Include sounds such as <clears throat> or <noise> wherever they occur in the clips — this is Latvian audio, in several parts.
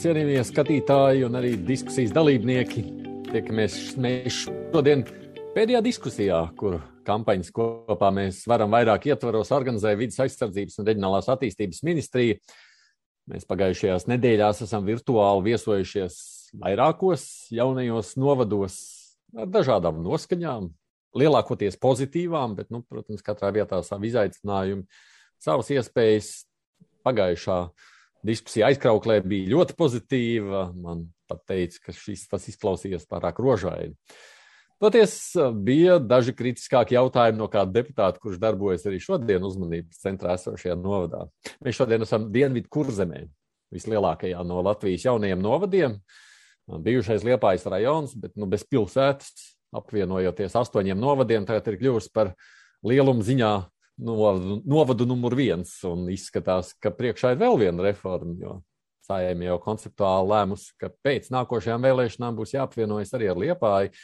cienījamie skatītāji un arī diskusijas dalībnieki. Tiekamies mēs šodien pēdējā diskusijā, kur kampaņas kopā mēs varam vairāk ietvaros organizē vidas aizsardzības un reģionālās attīstības ministrija. Mēs pagājušajās nedēļās esam virtuāli viesojušies vairākos jaunajos novados ar dažādām noskaņām, lielākoties pozitīvām, bet, nu, protams, katrā vietā savi izaicinājumi, savas iespējas pagājušā diskusija aizkrauklē bija ļoti pozitīva. Man pat teica, ka šis tas izklausījās pārāk rožaini. Toties bija daži kritiskāki jautājumi no kāda deputāta, kurš darbojas arī šodien uzmanības centrā esošajā novadā. Mēs šodien esam Dienvidu kurzemē, vislielākajā no Latvijas jaunajiem novadiem. Bijušais Liepājas rajons, bet nu, bez pilsētas, apvienojoties astoņiem novadiem, tagad ir kļuvusi par lielumu ziņā novadu, novadu numur viens. Un izskatās, ka priekšā ir vēl viena reforma, jo sājiem jau konceptuāli lēmus, ka pēc nākošajām vēlēšanām būs jāapvienojas arī ar Liepāju.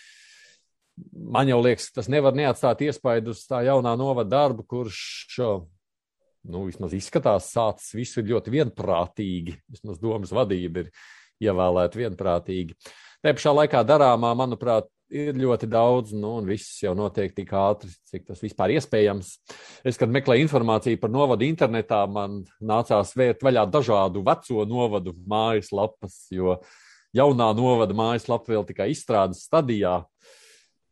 Man jau liekas, tas nevar neatstāt iespaidu uz tā jaunā novada darbu, kurš, nu, vismaz izskatās, sācis visu ļoti vienprātīgi. Vismaz domas vadība ir ievēlēta vienprātīgi. Te pašā laikā darāmā, manuprāt, ir ļoti daudz, nu, un viss jau notiek tik ātri, cik tas vispār iespējams. Es, kad meklēju informāciju par novadu internetā, man nācās vērt vaļā dažādu veco novadu mājaslapas, jo jaunā novada mājaslapa vēl tikai izstrādes stadijā.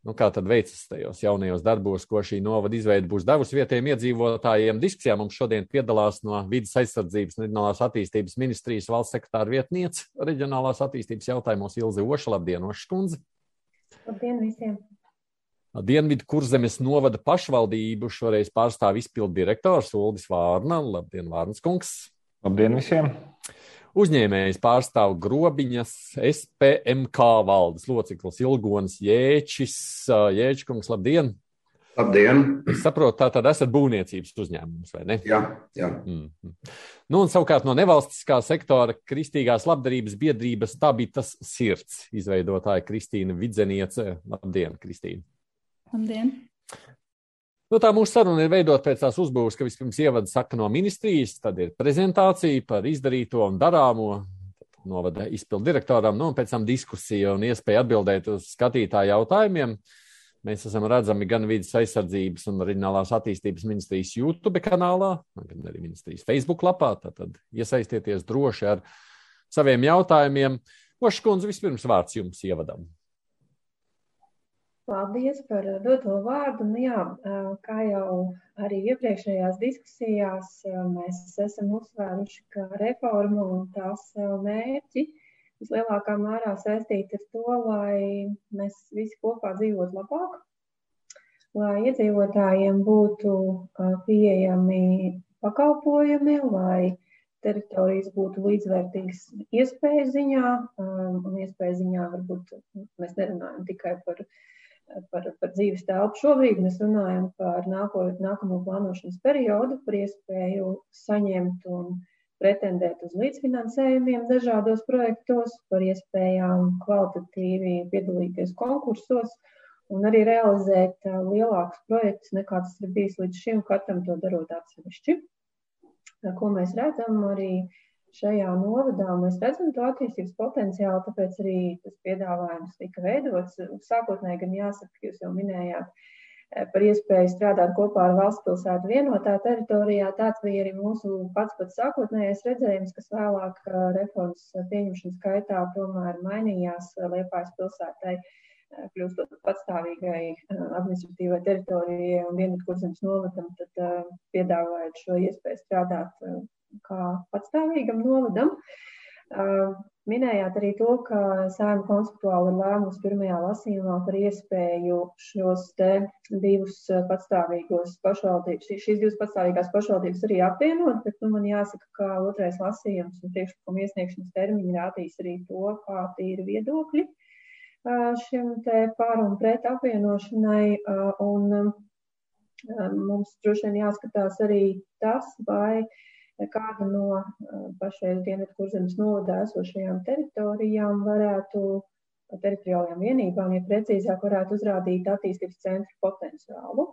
Nu, kā tad veicas tajos jaunajos darbos, ko šī novada izveide būs devusi vietējiem iedzīvotājiem? Diskusijā mums šodien piedalās no Vides aizsardzības un reģionālās attīstības ministrijas valsts sekretāra vietniece reģionālās attīstības jautājumos Ilze Oša. Labdien, Ošas kundze! Labdien visiem! Dienvidu kurzemes novada pašvaldību šoreiz pārstāv izpildu direktors Uldis Vārna. Labdien, Vārnas kungs! Labdien visiem! Uzņēmējs pārstāv Grobiņas SPMK valdes loceklis Ilgons Jēčis. Jēčkungs, labdien! Labdien! Es saprotu, tā tad esat būvniecības uzņēmums, vai ne? Jā, jā. Mm -hmm. Nu, un savukārt no nevalstiskā sektora Kristīgās labdarības biedrības tā bija tas sirds izveidotāja Kristīna Vidzeniece. Labdien, Kristīna! Labdien! Nu, tā mūsu saruna ir veidot pēc tās uzbūves, ka vispirms ievada saka no ministrijas, tad ir prezentācija par izdarīto un darāmo, novada izpildu direktoram, nu, un pēc tam diskusija un iespēja atbildēt uz skatītāju jautājumiem. Uh, Mēs esam redzami gan vidas aizsardzības un reģionālās attīstības ministrijas YouTube kanālā, gan arī ministrijas Facebook lapā. Tad iesaistieties droši ar saviem jautājumiem. Oškundze, vispirms vārds jums ievadam. Paldies par doto vārdu. Nu, jā, kā jau arī iepriekšējās diskusijās, mēs esam uzsvēruši, ka reforma un tās mērķi vislielākā mērā saistīta ar to, lai mēs visi kopā dzīvotu labāk, lai iedzīvotājiem būtu pieejami pakalpojumi, lai teritorijas būtu līdzvērtīgas iespēju ziņā, un iespēju ziņā varbūt mēs nerunājam tikai par, par, par dzīves telpu. Šobrīd, mēs runājam par nāko, nākamo plānošanas periodu, par iespēju saņemt un pretendēt uz līdzfinansējumiem dažādos projektos, par iespējām kvalitatīvi piedalīties konkursos un arī realizēt lielākus projektus nekā tas ir bijis līdz šim, katram to darot atsevišķi. Ko mēs redzam arī šajā novadā, mēs redzam to attīstības potenciālu, tāpēc arī tas piedāvājums tika veidots. Sākotnēji gan jāsaka, jūs jau minējāt, par iespēju strādāt kopā ar valsts pilsētu vienotā teritorijā. Tāds bija arī mūsu pats pats sākotnējais redzējums, kas vēlāk reformas pieņemšanas gaitā tomēr mainījās Liepājas pilsētai, kļūstot patstāvīgai administratīvai teritorijai un Dienvidkurzemes novadam, tad piedāvājot šo iespēju strādāt kā patstāvīgam novadam. Minējāt arī to, ka Sēma konceptuāli ir lēmusi pirmajā lasījumā par iespēju šos divus patstāvīgos pašvaldības, šīs divas patstāvīgās pašvaldības arī apvienot, bet nu, man jāsaka, ka otrais lasījums un priekšlikuma iesniegšanas termiņi rādīs arī to, kā tīri viedokļi šim te pār un pret apvienošanai. Un mums droši vien jāskatās arī tas, vai kāda no eh, pašreiz Dienvidkurzemes novadā esošajām teritorijām varētu, teritoriālajām vienībām, ja precīzāk varētu uzrādīt attīstības centru potenciālu.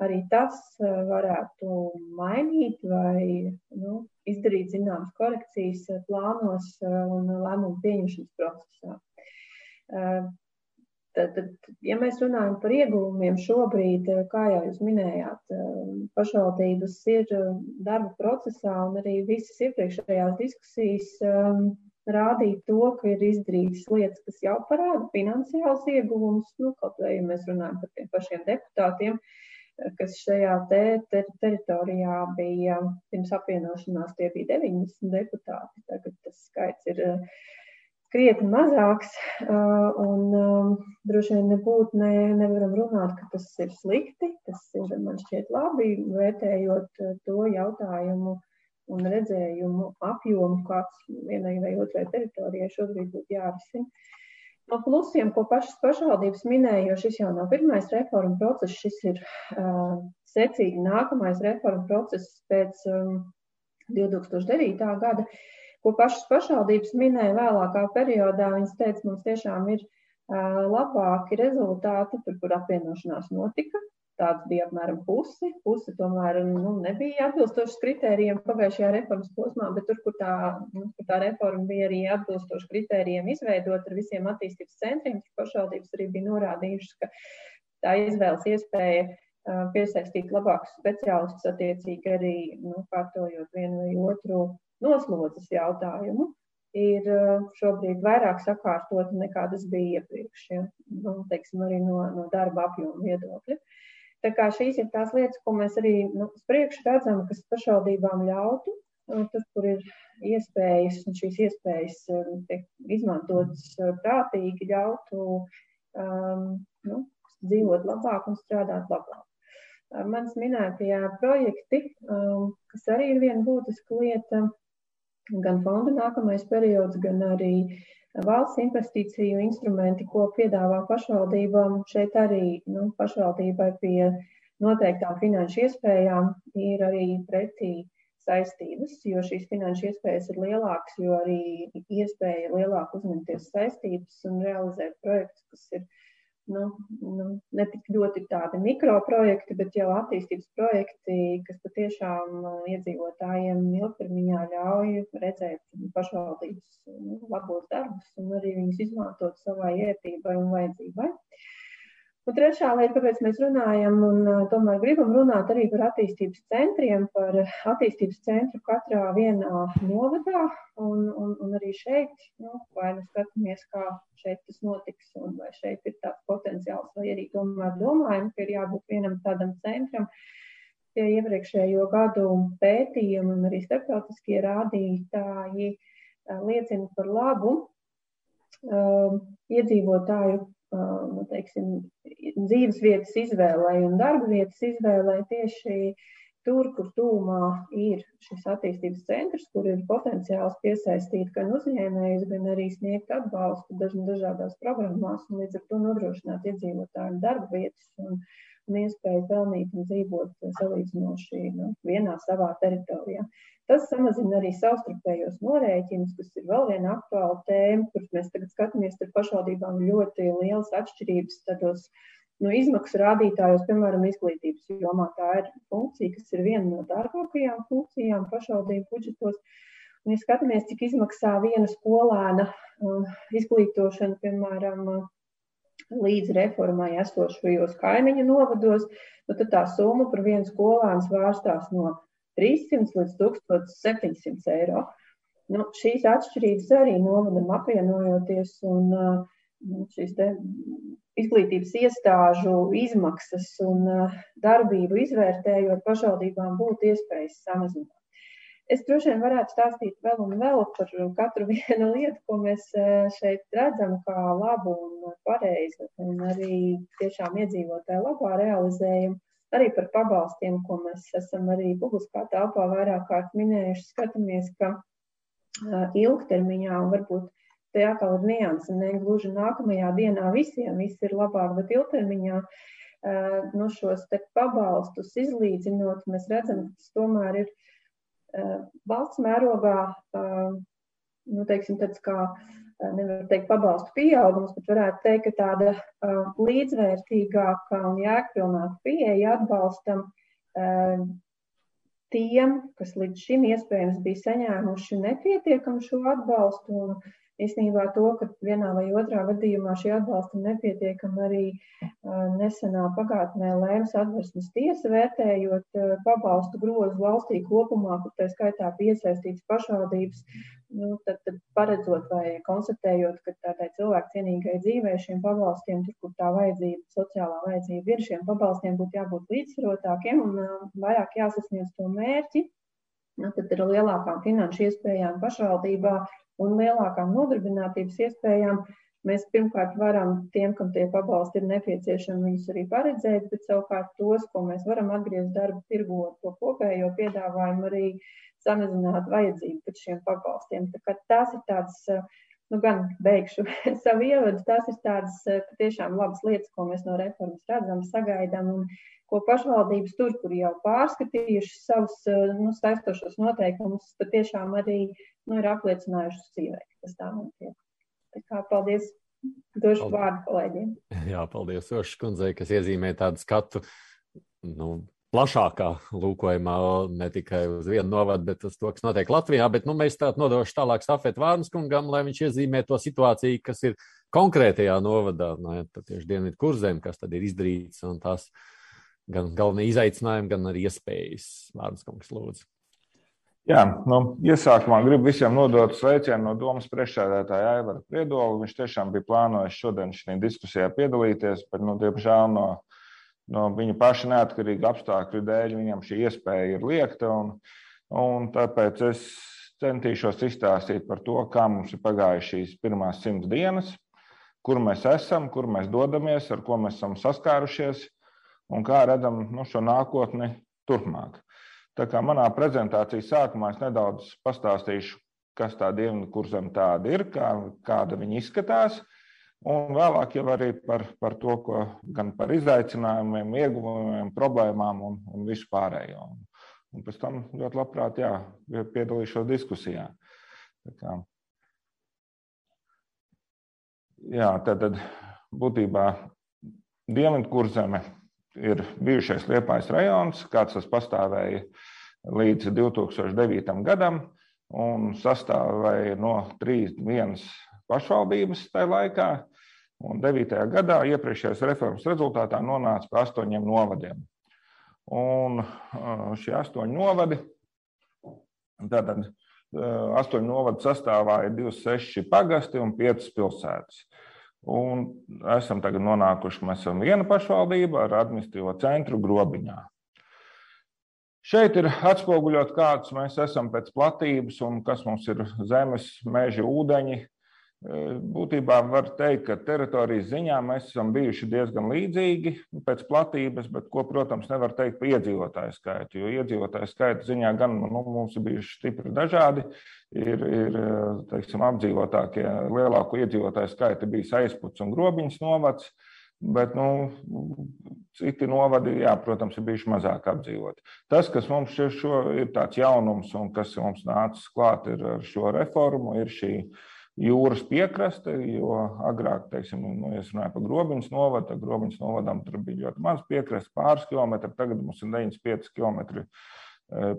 arī tas varētu mainīt vai nu, izdarīt zināmas korekcijas plānos un lēmumu pieņemšanas procesā. Tad, tad, ja mēs runājam par ieguvumiem šobrīd, kā jau jūs minējāt, pašvaldības ir darba procesā un arī visas iepriekšējās diskusijas rādīja to, ka ir izdarītas lietas, kas jau parāda finansiāls ieguvums, nu, kaut vai ja mēs runājam par tiem pašiem deputātiem, kas šajā te ter teritorijā bija pirms apvienošanās, tie bija 90 deputāti. Tagad tas skaits ir krietni mazāks. Un droši vien nebūtu, ne, nevaram runāt, ka tas ir slikti. Tas ir man šķiet labi, vērtējot to jautājumu un redzējumu apjomu, kāds vienai vai otrai teritorijai šobrīd būtu jārisina. No plusiem, ko pašas pašvaldības minēja, jo šis jau nav pirmais reformu process, šis ir uh, secīgi nākamais reformu process pēc um, 2009. gada. Ko pašas pašvaldības minēja vēlākā periodā. Viņas teica, mums tiešām ir uh, labāki rezultāti, tur, kur apvienošanās notika. Tāds bija apmēram pusi. Puse tomēr nu, nebija atbilstošs kritērijiem pagājušajā reformas posmā, bet tur, kur tā, nu, kur tā reforma bija arī atbilstoši kritērijiem izveidot ar visiem attīstības centriem, tur pašvaldības arī bija norādījušas, ka tā izvēles iespēja piesaistīt labākus speciālistus, attiecīgi arī nu, kārtojot vienu vai otru noslodzes jautājumu ir eh, šobrīd vairāk sakārtota nekā tas bija iepriekš, ja? nu, teiksim, arī no, no darba apjoma viedokļa. Tā kā šīs ir tās lietas, ko mēs arī nu, priekšu redzam, kas pašvaldībām ļautu, tur, kur ir iespējas, un šīs iespējas eh, tiek izmantotas eh, prātīgi, ļautu um, nu, dzīvot labāk un strādāt labāk. Manas minētajā projekti, um, kas arī ir viena būtiska lieta, gan fonda nākamais periods, gan arī valsts investīciju instrumenti, ko piedāvā pašvaldībām. Šeit arī nu, pašvaldībai pie noteiktām finanšu iespējām ir arī pretī saistības, jo šīs finanšu iespējas ir lielākas, jo arī iespēja lielāk uzņemties saistības un realizēt projektus, kas ir nu, nu, ne tik ļoti tādi mikroprojekti, bet jau attīstības projekti, kas patiešām uh, iedzīvotājiem ilgtermiņā ļauj redzēt pašvaldības nu, labos darbus un arī viņus izmantot savai ērtībai un vajadzībai. Un trešā lieta, kāpēc mēs runājam, un tomēr gribam runāt arī par attīstības centriem, par attīstības centru katrā vienā novadā. Un, un, un arī šeit, nu, vai nu skatāmies, kā šeit tas notiks, un vai šeit ir tāds potenciāls, vai arī tomēr domājam, ka ir jābūt vienam tādam centram. Tie iepriekšējo gadu pētījumi un arī starptautiskie rādītāji liecina par labu um, iedzīvotāju nu, teiksim, dzīves vietas izvēlē un darba vietas izvēlē tieši tur, kur tūmā ir šis attīstības centrs, kur ir potenciāls piesaistīt gan uzņēmējus, gan arī sniegt atbalstu dažādās programmās un līdz ar to nodrošināt iedzīvotājiem darba vietas un, un iespēju pelnīt un dzīvot salīdzinoši nu, vienā savā teritorijā. Tas samazina arī savstarpējos norēķinus, kas ir vēl viena aktuāla tēma, kur mēs tagad skatāmies, tur pašvaldībām ļoti lielas atšķirības tādos nu, izmaksu rādītājos, piemēram, izglītības jomā. Tā ir funkcija, kas ir viena no dārgākajām funkcijām pašvaldību budžetos. Un, ja skatāmies, cik izmaksā viena skolēna uh, izglītošana, piemēram, līdz reformai esošajos kaimiņu novados, nu, tad tā summa par vienu skolēnu svārstās no 300 līdz 1700 eiro. Nu, šīs atšķirības arī novadam apvienojoties un nu, šīs izglītības iestāžu izmaksas un darbību izvērtējot, pašvaldībām būtu iespējas samazināt. Es droši vien varētu stāstīt vēl un vēl par katru <laughs> vienu lietu, ko mēs šeit redzam, kā labu un pareizu, un arī tiešām iedzīvotāju labā realizējumu arī par pabalstiem, ko mēs esam arī publiskā telpā vairāk kārt minējuši, skatāmies, ka ilgtermiņā un varbūt te atkal ir nianses, ne gluži nākamajā dienā visiem viss ir labāk, bet ilgtermiņā nu, šos pabalstus izlīdzinot, mēs redzam, ka tas tomēr ir valsts mērogā, nu, teiksim, tāds kā nevar teikt, pabalstu pieaugums, bet varētu teikt, ka tāda līdzvērtīgāka un jēgpilnāka pieeja atbalstam tiem, kas līdz šim iespējams bija saņēmuši nepietiekamu šo atbalstu. Un, īstenībā to, ka vienā vai otrā gadījumā šī atbalsta nepietiekama arī nesenā pagātnē lēmas atversmes tiesa vērtējot pabalstu grozu valstī kopumā, kur tā skaitā piesaistīts pašvaldības, nu, tad, tad paredzot vai konstatējot, ka tādai cilvēku cienīgai dzīvē šiem pabalstiem, tur, kur tā vajadzība, sociālā vajadzība ir, šiem pabalstiem būtu jābūt līdzsvarotākiem un vairāk jāsasniedz to mērķi. Nu, tad ir lielākām finanšu iespējām pašvaldībā un lielākām nodarbinātības iespējām, mēs pirmkārt varam tiem, kam tie pabalsti ir nepieciešami, viņus arī paredzēt, bet savukārt tos, ko mēs varam atgriezt darba tirgu to kopējo piedāvājumu, arī samazināt vajadzību pēc šiem pabalstiem. Tā tās ir tādas, nu gan beigšu <laughs> savu ievadu, tās ir tādas patiešām labas lietas, ko mēs no reformas redzam, sagaidām un ko pašvaldības tur, kur jau pārskatījuši savus nu, saistošos noteikumus, patiešām arī nu, ir apliecinājušas dzīvē, ka tas tā notiek. Tā kā paldies! Došu paldies. vārdu kolēģiem. <laughs> Jā, paldies Ošas kundzei, kas iezīmē tādu skatu nu, plašākā lūkojumā, ne tikai uz vienu novadu, bet uz to, kas notiek Latvijā. Bet nu, mēs tādu nodošu tālāk stafetu Vārnas kungam, lai viņš iezīmē to situāciju, kas ir konkrētajā novadā, no, nu, tieši dienvidu kurzem, kas tad ir izdarīts un tās gan galvenie izaicinājumi, gan arī iespējas. Vārnas kungs, lūdzu. Jā, nu, iesākumā gribu visiem nodot sveicienu no domas priekšsēdētāja Aivara Priedola. Viņš tiešām bija plānojis šodien šajā diskusijā piedalīties, bet, nu, diemžēl, no, no viņa paša neatkarīga apstākļu dēļ viņam šī iespēja ir liekta. Un, un tāpēc es centīšos izstāstīt par to, kā mums ir pagājušas šīs pirmās simts dienas, kur mēs esam, kur mēs dodamies, ar ko mēs esam saskārušies un kā redzam nu, šo nākotni turpmāk. Tā kā manā prezentācijas sākumā es nedaudz pastāstīšu, kas tā dienvidu kursam tāda ir, kā, kāda viņa izskatās. Un vēlāk jau arī par, par to, ko, gan par izaicinājumiem, ieguvumiem, problēmām un, un visu pārējo. Un, un pēc tam ļoti labprāt jā, piedalīšos diskusijā. Tā kā, jā, tad, tad būtībā Dienvidu kurzeme ir bijušais Liepājas rajons, kāds tas pastāvēja līdz 2009. gadam, un sastāvēja no 3,1 pašvaldības tajā laikā. Un 9. gadā iepriekšējās reformas rezultātā nonāca pie astoņiem novadiem. Un šie astoņi novadi, tātad astoņu novadu sastāvā ir 26 pagasti un 5 pilsētas. Un esam tagad nonākuši, mēs esam viena pašvaldība ar administratīvo centru grobiņā. Šeit ir atspoguļot, kāds mēs esam pēc platības un kas mums ir zemes, meži, ūdeņi. Būtībā var teikt, ka teritorijas ziņā mēs esam bijuši diezgan līdzīgi pēc platības, bet ko, protams, nevar teikt par iedzīvotāju skaitu. Jo iedzīvotāju skaita ziņā gan nu, mums ir bijuši stipri dažādi. Ir, ir teiksim, apdzīvotākie, lielāko iedzīvotāju skaita bijis aizputs un grobiņas novads. Bet nu, citi novadi, jā, protams, ir bijuši mazāk apdzīvoti. Tas, kas mums šo, ir tāds jaunums un kas mums nācis klāt ar šo reformu, ir šī uh, jūras piekraste, jo agrāk, teiksim, nu, ja runāju par grobiņas novadu, tad grobiņas novadam tur bija ļoti maz piekraste, pāris kilometri, tagad mums ir 95 km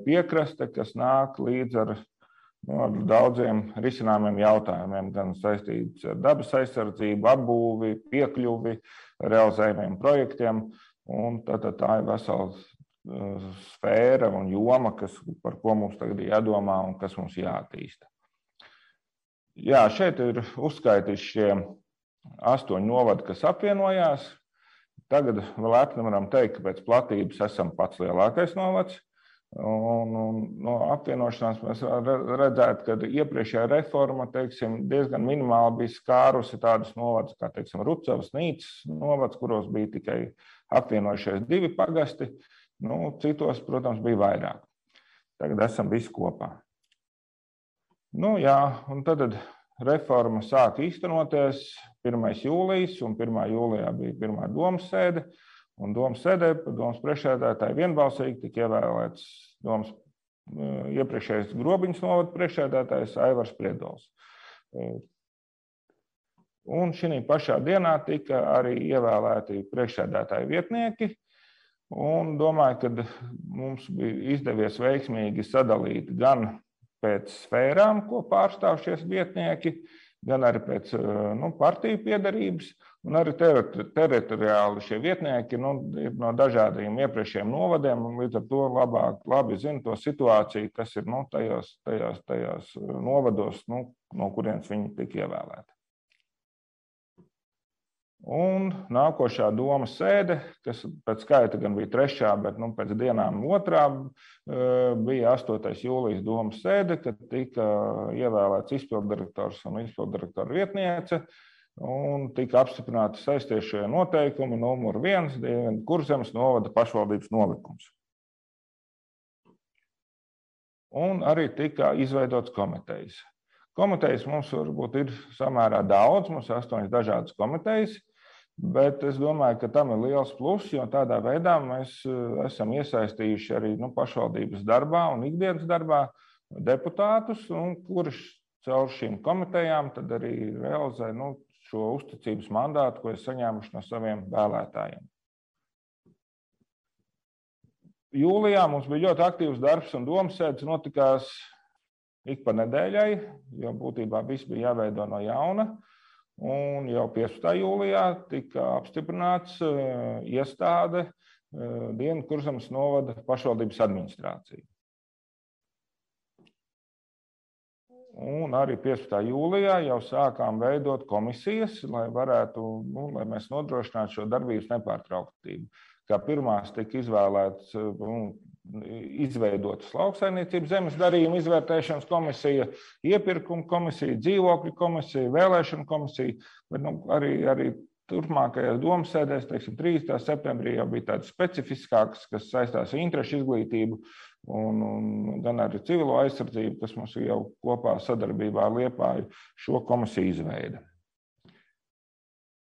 piekraste, kas nāk līdz ar, nu, ar daudziem risinājumiem jautājumiem, gan saistīts ar dabas aizsardzību, apbūvi, piekļuvi, realizējumiem projektiem, un tā, tā, tā ir vesela sfēra un joma, kas, par ko mums tagad ir jādomā un kas mums jāattīsta. Jā, šeit ir uzskaitīti šie astoņi novadi, kas apvienojās. Tagad vēl lepni varam teikt, ka pēc platības esam pats lielākais novads. Un, un, no apvienošanās mēs redzētu, ka iepriekšējā reforma teiksim, diezgan minimāli bija skārusi tādus novadus kā teiksim, Rucavas Nīcas novads, kuros bija tikai apvienojušies divi pagasti. Nu, citos, protams, bija vairāk. Tagad esam visi kopā. Nu, jā, un tad reforma sāka īstenoties 1. jūlijas, un 1. jūlijā bija pirmā domas sēde. Un domas sēdē, domas priekšsēdētāji vienbalsīgi tika ievēlēts domas iepriekšējais grobiņas novada priekšsēdētājs Aivars Priedols. Un šī pašā dienā tika arī ievēlēti priekšsēdētāji vietnieki. Un domāju, ka mums bija izdevies veiksmīgi sadalīt gan pēc sfērām, ko pārstāv šie vietnieki, gan arī pēc nu, partiju piedarības, un arī teritoriāli šie vietnieki nu, ir no dažādiem iepriekšējiem novadiem, un līdz ar to labāk, labi zina to situāciju, kas ir nu, tajos, tajos, tajos novados, nu, no kurienes viņi tika ievēlēti. Un nākošā domas sēde, kas pēc skaita gan bija trešā, bet nu, pēc dienām otrā, eh, bija 8. jūlijas domas sēde, kad tika ievēlēts izpilddirektors un izpilddirektora vietniece. Un tika apstiprināti saistīšie noteikumi, numur viens, kurzemes novada pašvaldības nolikums. Un arī tika izveidots komitejas. Komitejas mums varbūt ir samērā daudz, mums ir astoņas dažādas komitejas. Bet es domāju, ka tam ir liels pluss, jo tādā veidā mēs eh, esam iesaistījuši arī nu, pašvaldības darbā un ikdienas darbā deputātus, kurš caur šīm komitejām arī realizē nu, šo uzticības mandātu, ko ir saņēmuši no saviem vēlētājiem. Jūlijā mums bija ļoti aktīvs darbs un domas sēdes notikās ik pa nedēļai, jo būtībā viss bija jāveido no jauna. Un jau 15. jūlijā tika apstiprināts uh, iestāde uh, Dienas kurzemes novada pašvaldības administrācija. Un arī 15. jūlijā jau sākām veidot komisijas, lai varētu, nu, lai mēs nodrošinātu šo darbības nepārtrauktību. Kā pirmās tika izvēlēts nu, izveidotas lauksaimniecības zemes darījuma izvērtēšanas komisija, iepirkuma komisija, dzīvokļu komisija, vēlēšana komisija, bet nu, arī, arī turpmākajās domas sēdēs, teiksim, 3. septembrī jau bija tādas specifiskākas, kas saistās ar interešu izglītību un, un gan ar civilo aizsardzību, kas mums jau kopā sadarbībā ar Liepāju šo komisiju izveida.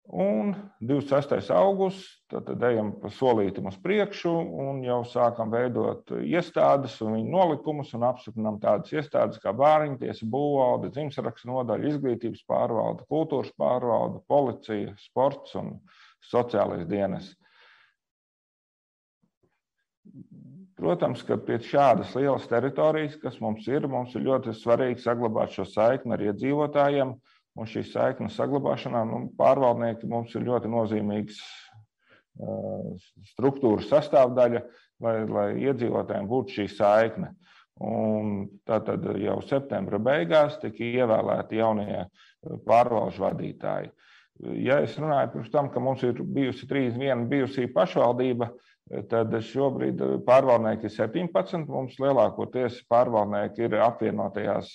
Un 26. augusts, tad ejam pa solītam uz priekšu un jau sākam veidot iestādes un viņu nolikumus un apstiprinām tādas iestādes kā bāriņtiesa, būvvalde, dzimsarakstu nodaļa, izglītības pārvalde, kultūras pārvalde, policija, sports un sociālais dienas. Protams, ka pie šādas lielas teritorijas, kas mums ir, mums ir ļoti svarīgi saglabāt šo saikni ar iedzīvotājiem. Ja Un šīs saiknes saglabāšanā nu, pārvaldnieki mums ir ļoti nozīmīgs struktūras sastāvdaļa, lai, lai iedzīvotājiem būtu šī saikne. Un tātad jau septembra beigās tika ievēlēti jaunie pārvalžu vadītāji. Ja es runāju pirms tam, ka mums ir bijusi 31 bijusī pašvaldība, tad šobrīd pārvaldnieki ir 17. Mums lielākoties pārvaldnieki ir apvienotajās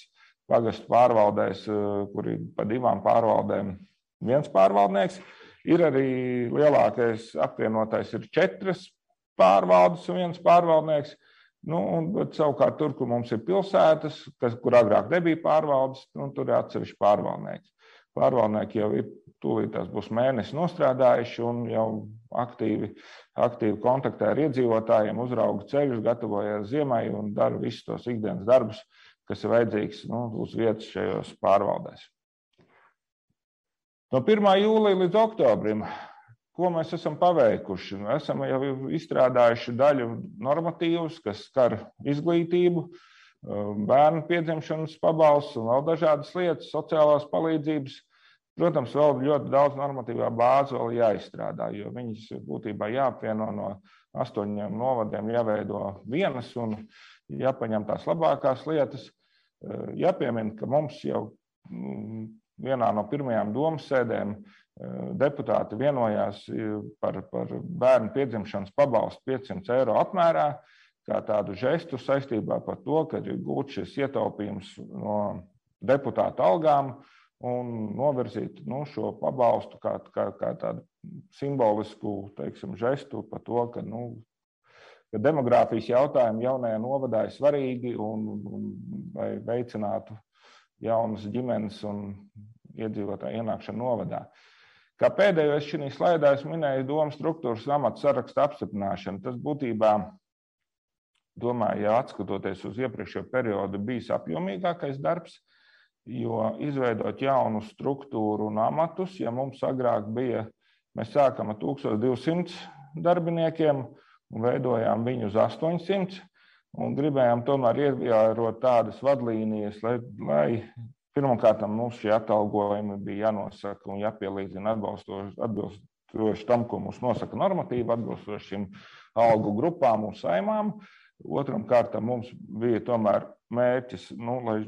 pagastu pārvaldēs, eh, kur ir pa divām pārvaldēm viens pārvaldnieks. Ir arī lielākais apvienotais, ir četras pārvaldes un viens pārvaldnieks. Nu, un, savukārt, tur, kur mums ir pilsētas, kas, kur agrāk nebija pārvaldes, nu, tur ir atsevišķi pārvaldnieks. Pārvaldnieki jau ir tūlīt tās būs mēnesis nostrādājuši un jau aktīvi, aktīvi kontaktē ar iedzīvotājiem, uzrauga ceļus, gatavojas ziemai un dara visus tos ikdienas darbus, kas ir vajadzīgs nu, uz vietas šajos pārvaldēs. No 1. jūlija līdz oktobrim, ko mēs esam paveikuši? Esam jau izstrādājuši daļu normatīvus, kas skar izglītību, bērnu piedzimšanas pabalstu un vēl dažādas lietas, sociālās palīdzības. Protams, vēl ļoti daudz normatīvā bāze vēl jāizstrādā, jo viņas būtībā jāapvieno no astoņiem novadiem, jāveido vienas un jāpaņem tās labākās lietas. Eh, jāpiemina, ka mums jau mm, vienā no pirmajām domas sēdēm eh, deputāti vienojās eh, par, par bērnu piedzimšanas pabalstu 500 eiro apmērā, kā tādu žestu saistībā par to, ka ir gūts šis ietaupījums no deputāta algām un novirzīt nu, šo pabalstu kā, kā, kā tādu simbolisku teiksim, žestu par to, ka nu, ka demogrāfijas jautājumi jaunajā novadā ir svarīgi un, un lai veicinātu jaunas ģimenes un iedzīvotāju ienākšanu novadā. Kā pēdējo es šajā slaidā es minēju domu struktūras amatu sarakstu apstiprināšanu. Tas būtībā, domāju, ja atskatoties uz iepriekšējo periodu, bijis apjomīgākais darbs. Jo izveidot jaunu struktūru un amatus, ja mums agrāk bija, mēs sākam ar 1200 darbiniekiem un veidojām viņu uz 800, un gribējām tomēr ievērot tādas vadlīnijas, lai, lai pirmkārt mums šie atalgojumi bija jānosaka un jāpielīdzina atbilstoši tam, ko mums nosaka normatīvi, atbilstoši šīm algu grupām un saimām. Otram kārtam mums bija tomēr mērķis, nu, lai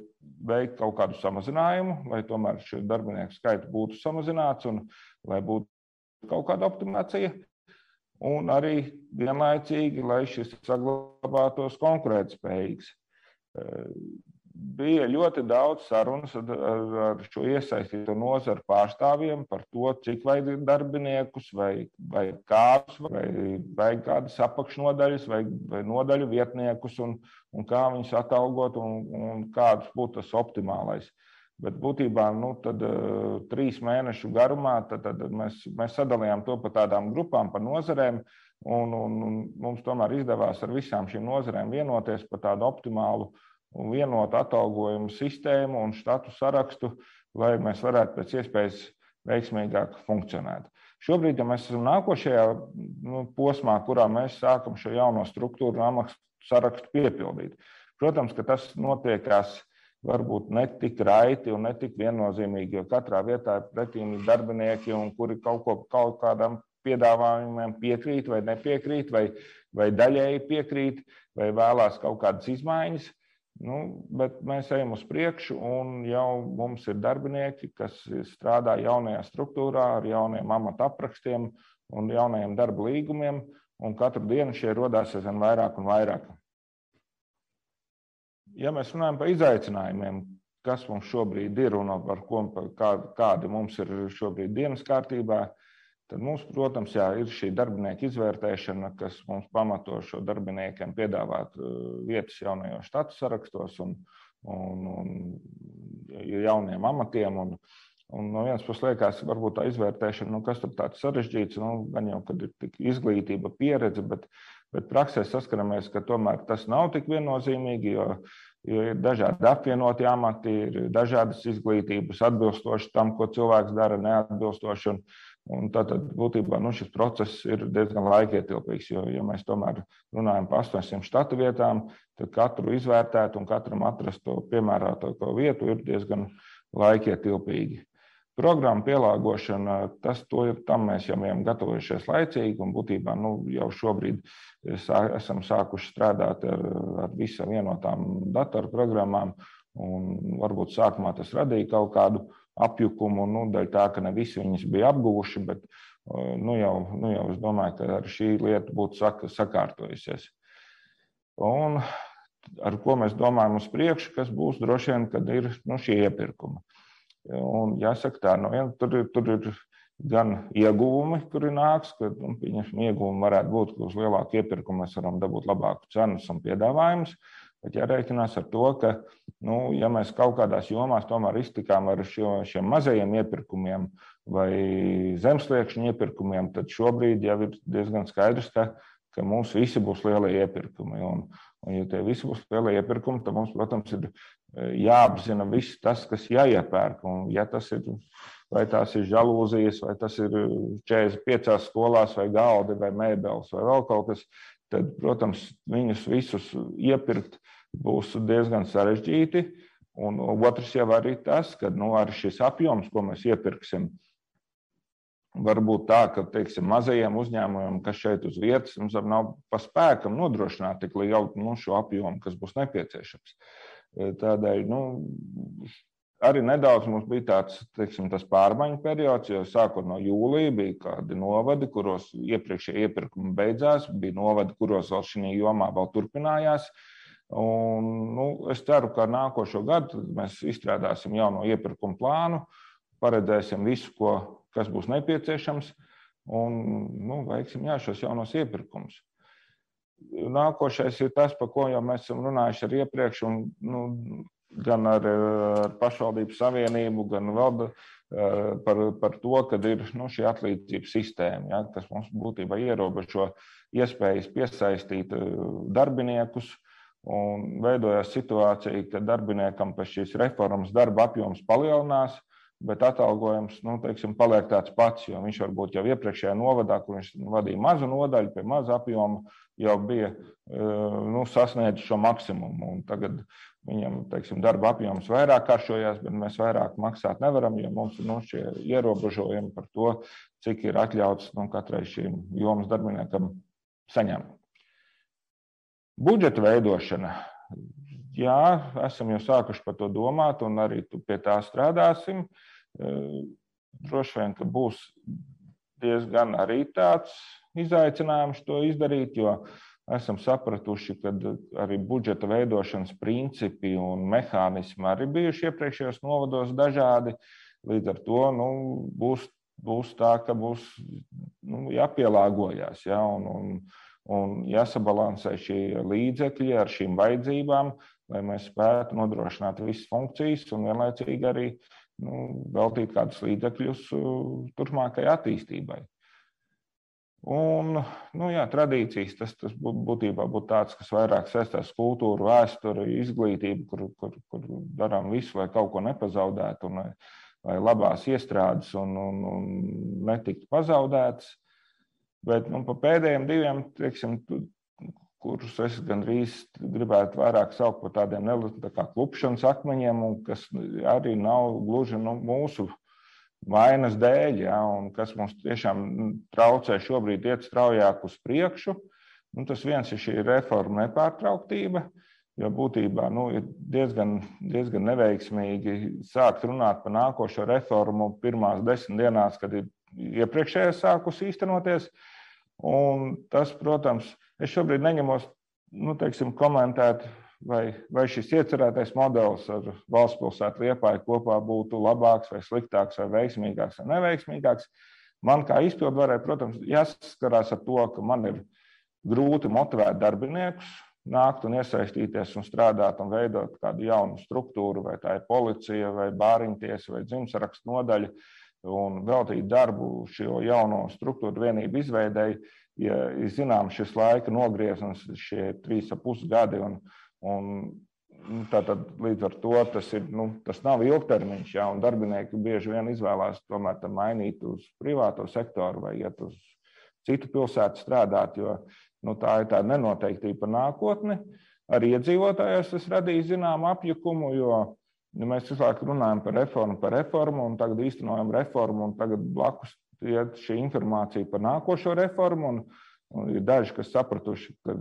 veiktu kaut kādu samazinājumu, lai tomēr šie darbinieku skaits būtu samazināts un lai būtu kaut kāda optimizācija. Un arī vienlaicīgi, lai šis saglabātos konkurētspējīgs bija ļoti daudz sarunas ar, ar, šo iesaistīto nozaru pārstāvjiem par to, cik vajag darbiniekus, vai, vai kādus, vai vajag kādas apakšnodaļas, vai, vai nodaļu vietniekus, un, un kā viņus atalgot, un, un kāds būtu tas optimālais. Bet būtībā nu, tad, uh, trīs mēnešu garumā tad, tad mēs, mēs sadalījām to pa tādām grupām, pa nozarēm. Un, un, un mums tomēr izdevās ar visām šīm nozarēm vienoties par tādu optimālu un vienotu atalgojumu sistēmu un štatu sarakstu, lai mēs varētu pēc iespējas veiksmīgāk funkcionēt. Šobrīd, ja mēs esam nākošajā nu, posmā, kurā mēs sākam šo jauno struktūru un amakstu sarakstu piepildīt, protams, ka tas notiekās varbūt ne tik raiti un ne tik viennozīmīgi, jo katrā vietā ir pretīmīgi darbinieki, kuri kaut, ko, kaut kādam piedāvājumiem piekrīt vai nepiekrīt, vai, vai daļēji piekrīt, vai vēlās kaut kādas izmaiņas. Nu, bet mēs ejam uz priekšu, un jau mums ir darbinieki, kas strādā jaunajā struktūrā ar jauniem amata aprakstiem un jaunajiem darba līgumiem, un katru dienu šie rodās aizvien vairāk un vairāk. Ja mēs runājam par izaicinājumiem, kas mums šobrīd ir un par ko, kādi mums ir šobrīd dienas kārtībā, Tad mums, protams, jā, ir šī darbinieku izvērtēšana, kas mums pamato šo darbiniekiem piedāvāt uh, vietas jaunajos štatu sarakstos un, un, un jauniem amatiem. Un, un no vienas puses liekas, varbūt tā izvērtēšana, nu, kas tur tāds sarežģīts, nu, gan jau, kad ir tik izglītība, pieredze, bet, bet praksē saskaramies, ka tomēr tas nav tik viennozīmīgi, jo, jo ir dažādi apvienoti amati, ir dažādas izglītības atbilstoši tam, ko cilvēks dara, neatbilstoši. Un, Un tātad būtībā nu, šis process ir diezgan laikietilpīgs, jo, ja mēs tomēr runājam par 800 štatu vietām, tad katru izvērtēt un katram atrast to piemērotāko vietu ir diezgan laikietilpīgi. Programma pielāgošana, tas ir tam mēs jau bijām gatavojušies laicīgi, un būtībā nu, jau šobrīd sā, esam sākuši strādāt ar, ar visām vienotām datorprogrammām, varbūt sākumā tas radīja kaut kādu apjukumu, nu, dēļ tā, ka ne visi viņas bija apguvuši, bet nu jau, nu jau es domāju, ka ar šī lieta būtu sak sakārtojusies. Un ar ko mēs domājam uz priekšu, kas būs droši vien, kad ir nu, šie iepirkumi. Un jāsaka tā, no viena tur, tur ir gan ieguvumi, kuri nāks, ka nu, ieguvumi varētu būt, ka uz lielāku iepirkumu mēs varam dabūt labāku cenas un piedāvājumus. Bet jārēķinās ar to, ka, nu, ja mēs kaut kādās jomās tomēr iztikām ar šo, šiem mazajiem iepirkumiem vai zemsliekšņu iepirkumiem, tad šobrīd jau ir diezgan skaidrs, ka, ka mums visi būs lielie iepirkumi. Un, un, ja tie visi būs lielie iepirkumi, tad mums, protams, ir jāapzina viss tas, kas jāiepērk. Un, ja tas ir, vai tās ir žalūzijas, vai tas ir 45 skolās, vai galdi, vai mēbeles, vai vēl kaut kas, tad, protams, viņus visus iepirkt būs diezgan sarežģīti. Un otrs jau arī tas, ka nu, arī šis apjoms, ko mēs iepirksim, var būt tā, ka teiksim, mazajiem uzņēmumiem, kas šeit uz vietas, mums nav pa spēkam nodrošināt tik lielu nu, apjomu, kas būs nepieciešams. Tādēļ nu, arī nedaudz mums bija tāds teiksim, pārmaiņu periods, jo sākot no jūlija bija kādi novadi, kuros iepriekšējie iepirkumi beidzās, bija novadi, kuros vēl šī jomā vēl turpinājās. Un, nu, es ceru, ka nākošo gadu mēs izstrādāsim jauno iepirkumu plānu, paredzēsim visu, ko, kas būs nepieciešams, un nu, veiksim jā, šos jaunos iepirkumus. Nākošais ir tas, par ko jau mēs esam runājuši ar iepriekš, un nu, gan ar, ar pašvaldību savienību, gan vēl eh, par, par to, ka ir nu, šī atlīdzības sistēma, ja, kas mums būtībā ierobežo iespējas piesaistīt eh, darbiniekus Un veidojās situācija, ka darbiniekam pēc šīs reformas darba apjoms palielinās, bet atalgojums nu, teiksim, paliek tāds pats. Viņš varbūt jau iepriekšējā novadā, kur viņš vadīja mazu nodaļu, pie maza apjoma, jau bija nu, sasniedzis šo maksimumu. Un tagad viņam teiksim, darba apjoms vairāk kāršojās, bet mēs vairāk maksāt nevaram, jo mums ir nu, šie ierobežojumi par to, cik ir atļauts nu, katrai šīm jomas darbiniekam saņemt. Budžeta veidošana. Jā, esam jau sākuši par to domāt, un arī pie tā strādāsim. Droši vien, ka būs diezgan arī tāds izaicinājums to izdarīt, jo esam sapratuši, ka arī budžeta veidošanas principi un mehānismi arī bijuši iepriekšējos novados dažādi. Līdz ar to nu, būs, būs tā, ka būs nu, jāpielāgojas. Ja, un, un, un jāsabalansē šie līdzekļi ar šīm vajadzībām, lai mēs spētu nodrošināt visas funkcijas un vienlaicīgi arī nu, veltīt kādus līdzekļus uh, turpmākajai attīstībai. Un, nu, jā, tradīcijas tas, tas būtībā būtu tāds, kas vairāk saistās ar kultūru, vēsturi, izglītību, kur, kur, kur darām visu, lai kaut ko nepazaudētu, un lai, lai labās iestrādes un, un, un netiktu pazaudētas. Bet nu, pa pēdējiem diviem, teiksim, kurus es gandrīz gribētu vairāk saukt par tādiem tā kā klupšanas akmeņiem, kas arī nav gluži nu, mūsu vainas dēļ, ja, un kas mums tiešām traucē šobrīd iet straujāk uz priekšu. Nu, tas viens ir šī reforma nepārtrauktība, jo būtībā nu, ir diezgan, diezgan neveiksmīgi sākt runāt par nākošo reformu pirmās desmit dienās, kad ir iepriekšējā sākus īstenoties. Un tas, protams, es šobrīd neņemos nu, teiksim, komentēt, vai, vai šis iecerētais modelis ar valsts pilsētu liepāju kopā būtu labāks, vai sliktāks, vai veiksmīgāks, vai neveiksmīgāks. Man kā izpildvarē, protams, jāsaskarās ar to, ka man ir grūti motivēt darbiniekus, nākt un iesaistīties un strādāt un veidot kādu jaunu struktūru, vai tā ir policija, vai bāriņtiesa, vai dzimsarakstu nodaļa un veltīt darbu šo jauno struktūru vienību izveidēji. Ja ir zināms šis laika nogrieziens, šie trīs ap pus gadi, un, un nu, tātad līdz ar to tas, ir, nu, tas nav ilgtermiņš, ja, un darbinieki bieži vien izvēlās tomēr mainīt uz privāto sektoru vai iet uz citu pilsētu strādāt, jo nu, tā ir tāda nenoteiktība par nākotni. Arī iedzīvotājos tas radīja zināmu apjukumu, jo Ja mēs visu laiku runājam par reformu, par reformu, un tagad īstenojam reformu, un tagad blakus iet šī informācija par nākošo reformu. Un, un ir daži, kas sapratuši, ka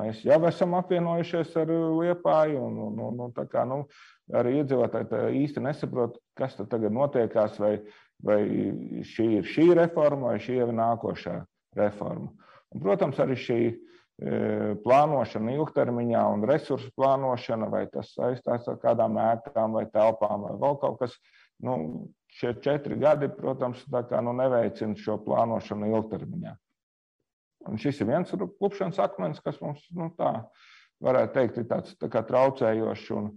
mēs jau esam apvienojušies ar Liepāju, un, un, un, un kā nu, arī iedzīvotāji īsti nesaprot, kas tagad notiekās, vai, vai šī ir šī reforma, vai šī ir nākošā reforma. Un, protams, arī šī E, plānošana ilgtermiņā un resursu plānošana, vai tas saistās ar kādām ēkām vai telpām vai vēl kaut kas. Nu, šie četri gadi, protams, nu, neveicina šo plānošanu ilgtermiņā. Un šis ir viens klupšanas akmens, kas mums nu, tā varētu teikt, ir tāds tā kā traucējošs. Un,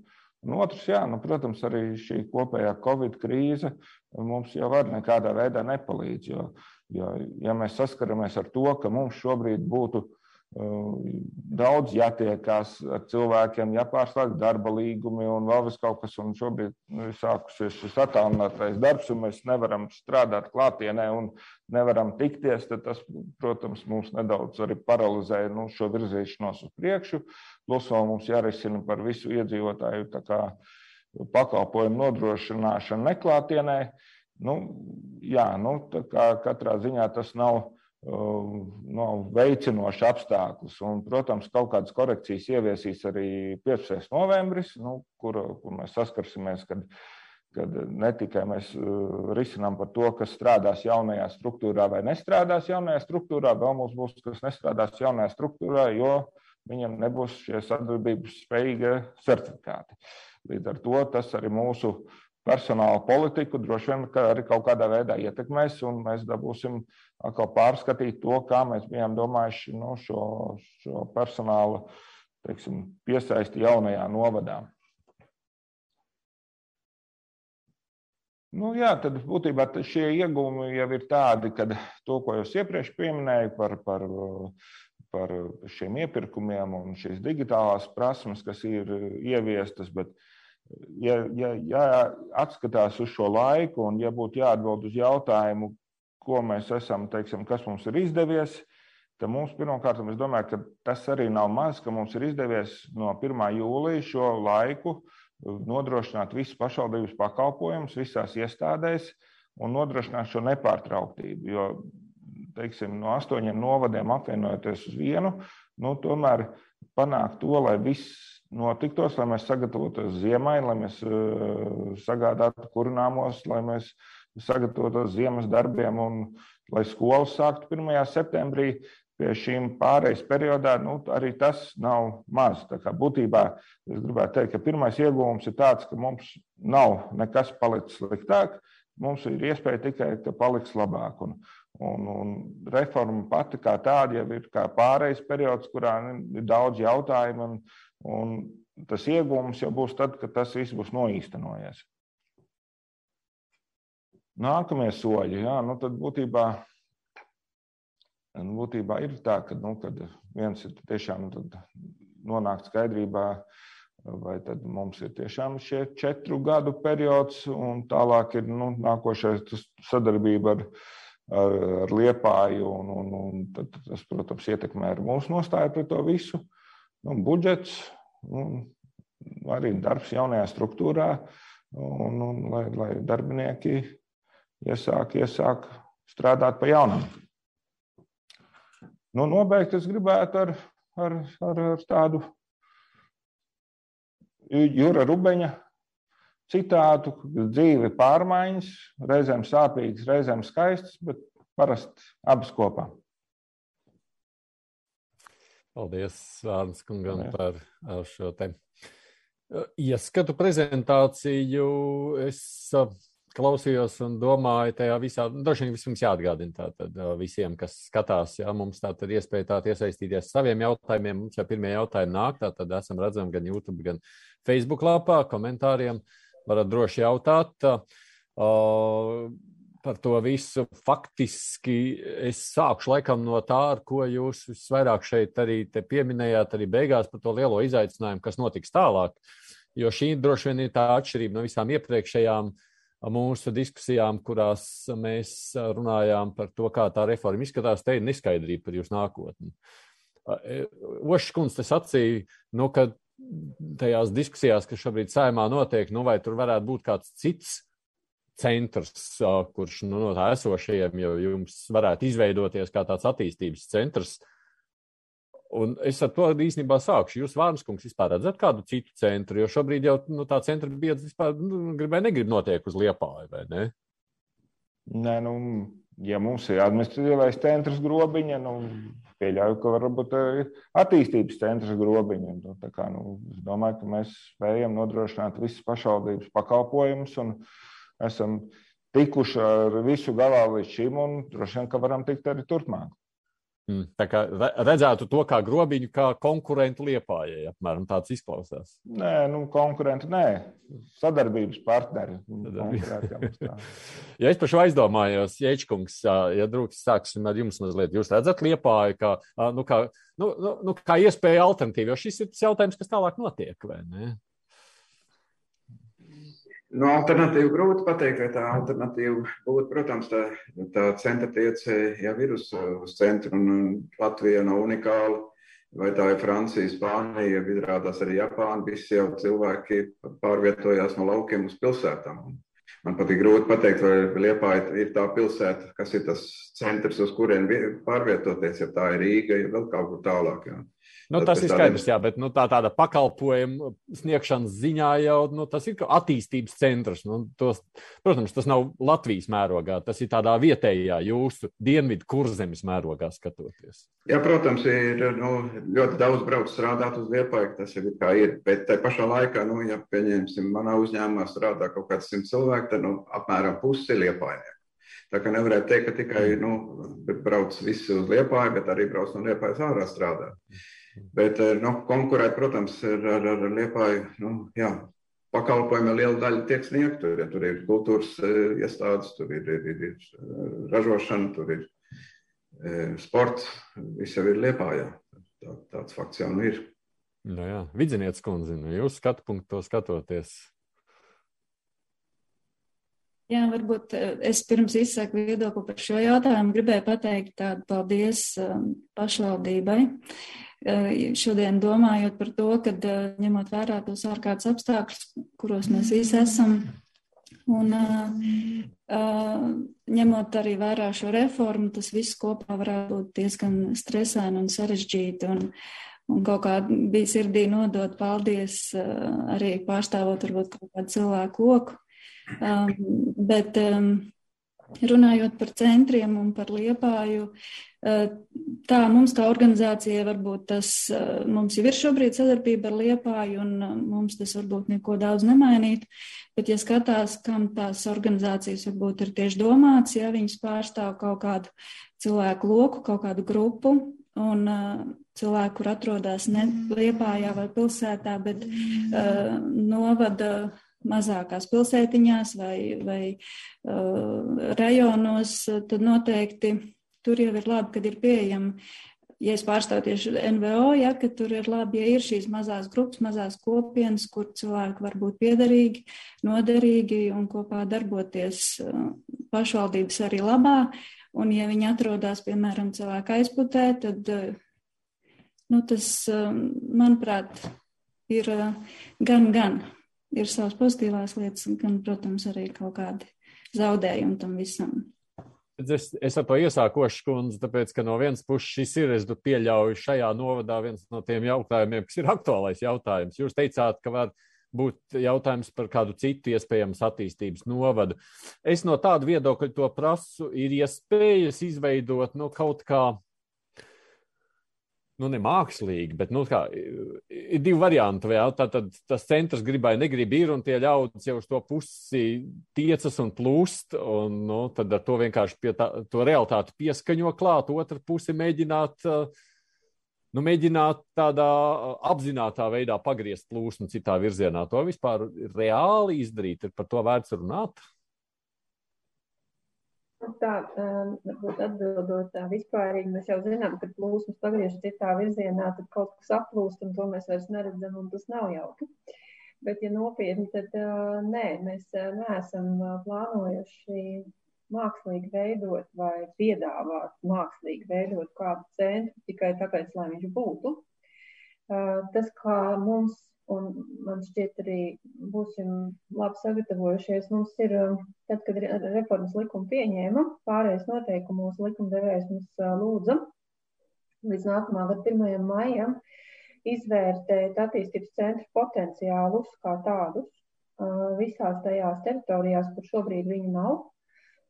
un otrs, jā, nu, protams, arī šī kopējā Covid krīze mums jau var nekādā veidā nepalīdz. Jo, jo ja mēs saskaramies ar to, ka mums šobrīd būtu Daudz jātiekās ar cilvēkiem, jāpārslēdz darba līgumi un vēl kaut kas. Un šobrīd nu, ir sākusies šis attālinātais darbs, un mēs nevaram strādāt klātienē un nevaram tikties. Tas, protams, mums nedaudz arī paralizē nu, šo virzīšanos uz priekšu. Plus vēl mums jārisina par visu iedzīvotāju pakalpojumu nodrošināšanu neklātienē. Nu, jā, nu, katrā ziņā tas nav nu, veicinošs apstākļus. Un, protams, kaut kādas korekcijas ieviesīs arī 15. novembris, nu, kur, kur mēs saskarsimies, kad, kad ne tikai mēs risinām par to, kas strādās jaunajā struktūrā vai nestrādās jaunajā struktūrā, vēl mums būs, kas nestrādās jaunajā struktūrā, jo viņam nebūs šie sadarbības spējīgie certifikāti. Līdz ar to tas arī mūsu personāla politiku droši vien arī kaut kādā veidā ietekmēs, un mēs dabūsim atkal pārskatīt to, kā mēs bijām domājuši nu, šo, šo personālu teiksim, piesaisti jaunajā novadā. Nu, jā, tad būtībā šie iegūmi jau ir tādi, ka to, ko jau iepriekš minēju par, par par šiem iepirkumiem un šīs digitālās prasmes, kas ir ieviestas. Bet, ja, ja, ja atskatās uz šo laiku un ja būtu jāatbild uz jautājumu, ko mēs esam, teiksim, kas mums ir izdevies, tad mums pirmkārt, es domāju, ka tas arī nav maz, ka mums ir izdevies no 1. jūlija šo laiku nodrošināt visus pašvaldības pakalpojumus visās iestādēs un nodrošināt šo nepārtrauktību. Jo teiksim, no astoņiem novadiem apvienojoties uz vienu, nu, tomēr panākt to, lai viss notiktos, lai mēs sagatavotos ziemai, lai mēs uh, sagādātu kurināmos, lai mēs sagatavotos ziemas darbiem un lai skolas sāktu 1. septembrī. Pie šīm pārejas periodā nu, arī tas nav maz. Būtībā es gribētu teikt, ka pirmais iegūms ir tāds, ka mums nav nekas palicis sliktāk. Mums ir iespēja tikai, ka paliks labāk. Un, Un, un reforma pati kā tāda jau ir pārejas periods, kurā ir daudz jautājumu, un, un tas iegūms jau būs tad, kad tas viss būs noīstenojies. Nākamie soļi, jā, nu tad būtībā, nu, būtībā ir tā, ka nu, viens ir tiešām nu, nonākt skaidrībā, vai tad mums ir tiešām šie četru gadu periods, un tālāk ir nu, nākošais sadarbība ar ar, ar liepāju, un, un, un tas, protams, ietekmē ar mūsu nostāju pret to visu. Nu, budžets, un arī darbs jaunajā struktūrā, un, un lai, lai darbinieki iesāk, iesāk strādāt pa jaunam. Nu, nobeigt es gribētu ar, ar, ar, ar tādu Jūra Rubeņa citātu, ka dzīve ir pārmaiņas, reizēm sāpīgas, reizēm skaistas, bet parasti abas kopā. Paldies, Vārns kungam, par šo te ieskatu prezentāciju. Es klausījos un domāju, tajā visā, droši vien vispirms jāatgādina tātad visiem, kas skatās, jā, mums tā tad iespēja tā iesaistīties saviem jautājumiem. Mums jau pirmie jautājumi nāk, tā tad esam redzami gan YouTube, gan Facebook lapā, komentāriem. Varat droši jautāt. Uh, par to visu faktiski es sākšu laikam no tā, ar ko jūs visvairāk šeit arī pieminējāt, arī beigās par to lielo izaicinājumu, kas notiks tālāk. Jo šī droši vien ir tā atšķirība no visām iepriekšējām mūsu diskusijām, kurās mēs runājām par to, kā tā reforma izskatās. Te ir neskaidrība par jūsu nākotni. Ošs kundze sacīja, nu, ka tajās diskusijās, kas šobrīd saimā notiek, nu, vai tur varētu būt kāds cits centrs, kurš nu, no tā esošajiem jau jums varētu izveidoties kā tāds attīstības centrs. Un es ar to īstenībā sākšu. Jūs, Vārnskungs, vispār redzat kādu citu centru, jo šobrīd jau nu, tā centra biedrs vispār nu, gribēja negrib notiek uz Liepāju, vai ne? Nē, nu, ja mums ir administratīvais centrs grobiņa, nu, pieļauju, ka varbūt attīstības centrs grobiņa. Nu, kā, nu, es domāju, ka mēs spējam nodrošināt visas pašvaldības pakalpojumus un esam tikuši ar visu galā līdz šim un droši vien, ka varam tikt arī turpmāk. Mm, tā kā redzētu to kā grobiņu, kā konkurentu liepājai, apmēram tāds izklausās. Nē, nu, konkurenti, nē, sadarbības partneri. <laughs> ja es pašu aizdomājos, Jēčkungs, ja drūks sāksim ar jums mazliet, jūs redzat liepāju kā, nu, kā, nu, nu, nu, kā iespēja alternatīvu, jo šis ir jautājums, kas tālāk notiek, vai ne? Nu, alternatīvu grūti pateikt, vai tā alternatīva būtu. Protams, tā, tā centra tiece jau ir uz, uz centru, un Latvija nav unikāla. Vai tā ir Francija, Spānija, izrādās arī Japāna. Visi jau cilvēki pārvietojās no laukiem uz pilsētām. Man pat ir grūti pateikt, vai Liepa ir tā pilsēta, kas ir tas centrs, uz kurien pārvietoties, ja tā ir Rīga, ja vēl kaut kur tālāk. Jā. Nu, tas ir skaidrs, jā, bet nu, tā tāda pakalpojuma sniegšanas ziņā jau nu, tas ir attīstības centrs. Nu, tos, protams, tas nav Latvijas mērogā, tas ir tādā vietējā jūsu dienvidu kurzemes mērogā skatoties. Jā, protams, ir nu, ļoti daudz brauc strādāt uz Liepāju, tas jau ir kā ir. Bet tā pašā laikā, nu, ja pieņemsim, manā uzņēmumā strādā kaut kāds simt cilvēki, tad nu, apmēram pusi ir Liepājnieki. Tā kā nevarētu teikt, ka tikai nu, brauc visi uz Liepāju, bet arī brauc no Liepājas ārā strādāt. Bet eh, nu, konkurēt, protams, ar, ar, ar Liepāju, nu, jā, pakalpojumi liela daļa tiek sniegta. Tur, ja, tur ir kultūras uh, iestādes, tur ir, ir, ir, ir ražošana, tur ir sports, viss jau ir Liepājā. tā, tāds fakts jau nu ir. Nu jā, Vidzinieks kundze, nu jūs skatu punktu to skatoties. Jā, varbūt eh, es pirms izsaku viedokli par šo jautājumu gribēju pateikt tādu paldies um, pašvaldībai. Uh, šodien domājot par to, ka uh, ņemot vērā tos ārkārtas apstākļus, kuros mēs visi esam, un ņemot arī vērā šo reformu, tas viss kopā varētu būt diezgan stresaini un sarežģīti. Un, un kaut kā bija sirdī nodot paldies arī pārstāvot varbūt kaut kādu cilvēku loku Um, bet um, runājot par centriem un par liepāju, uh, tā mums kā organizācija varbūt tas, uh, mums jau ir šobrīd sadarbība ar liepāju un uh, mums tas varbūt neko daudz nemainīt, bet ja skatās, kam tās organizācijas varbūt ir tieši domāts, ja viņas pārstāv kaut kādu cilvēku loku, kaut kādu grupu, un uh, cilvēku, kur atrodas ne Liepājā vai pilsētā, bet uh, novada mazākās pilsētiņās vai, vai uh, rajonos, tad noteikti tur jau ir labi, kad ir pieejama. Ja es pārstāvu tieši NVO, ja, ka tur ir labi, ja ir šīs mazās grupas, mazās kopienas, kur cilvēki var būt piederīgi, noderīgi un kopā darboties uh, pašvaldības arī labā. Un ja viņi atrodas, piemēram, cilvēka aizputē, tad, uh, nu, tas, uh, manuprāt, ir uh, gan, gan ir savas pozitīvās lietas, gan, protams, arī kaut kādi zaudējumi tam visam. Es, es ar to iesākošu, kundze, tāpēc, ka no vienas puses šis ir, es pieļauju, šajā novadā viens no tiem jautājumiem, kas ir aktuālais jautājums. Jūs teicāt, ka var būt jautājums par kādu citu iespējamas attīstības novadu. Es no tāda viedokļa to prasu, ir iespējas izveidot nu, kaut kā nu, ne mākslīgi, bet nu, kā, ir divi varianti. Tātad tas centrs gribēja, negrib ir, un tie ļaudis jau uz to pusi tiecas un plūst, un nu, tad ar to vienkārši tā, to realitāti pieskaņo klāt, otra pusi mēģināt. Nu, mēģināt tādā apzinātā veidā pagriezt plūsmu citā virzienā. To vispār reāli izdarīt, ir par to vērts runāt. Tā, um, varbūt atbildot tā vispārīgi, mēs jau zinām, ka plūsmas pagriež citā virzienā, tad kaut kas aplūst, un to mēs vairs neredzam, un tas nav jauki. Bet, ja nopietni, tad nē, mēs neesam plānojuši mākslīgi veidot vai piedāvāt mākslīgi veidot kādu centru tikai tāpēc, lai viņš būtu. Tas, kā mums Un man šķiet, arī būsim labi sagatavojušies. Mums ir, um, tad, kad reformas likumu pieņēma, pārējais noteikumos likumdevējs mums uh, lūdza līdz nākamā gada 1. maijam izvērtēt attīstības centru potenciālus kā tādus uh, visās tajās teritorijās, kur šobrīd viņi nav.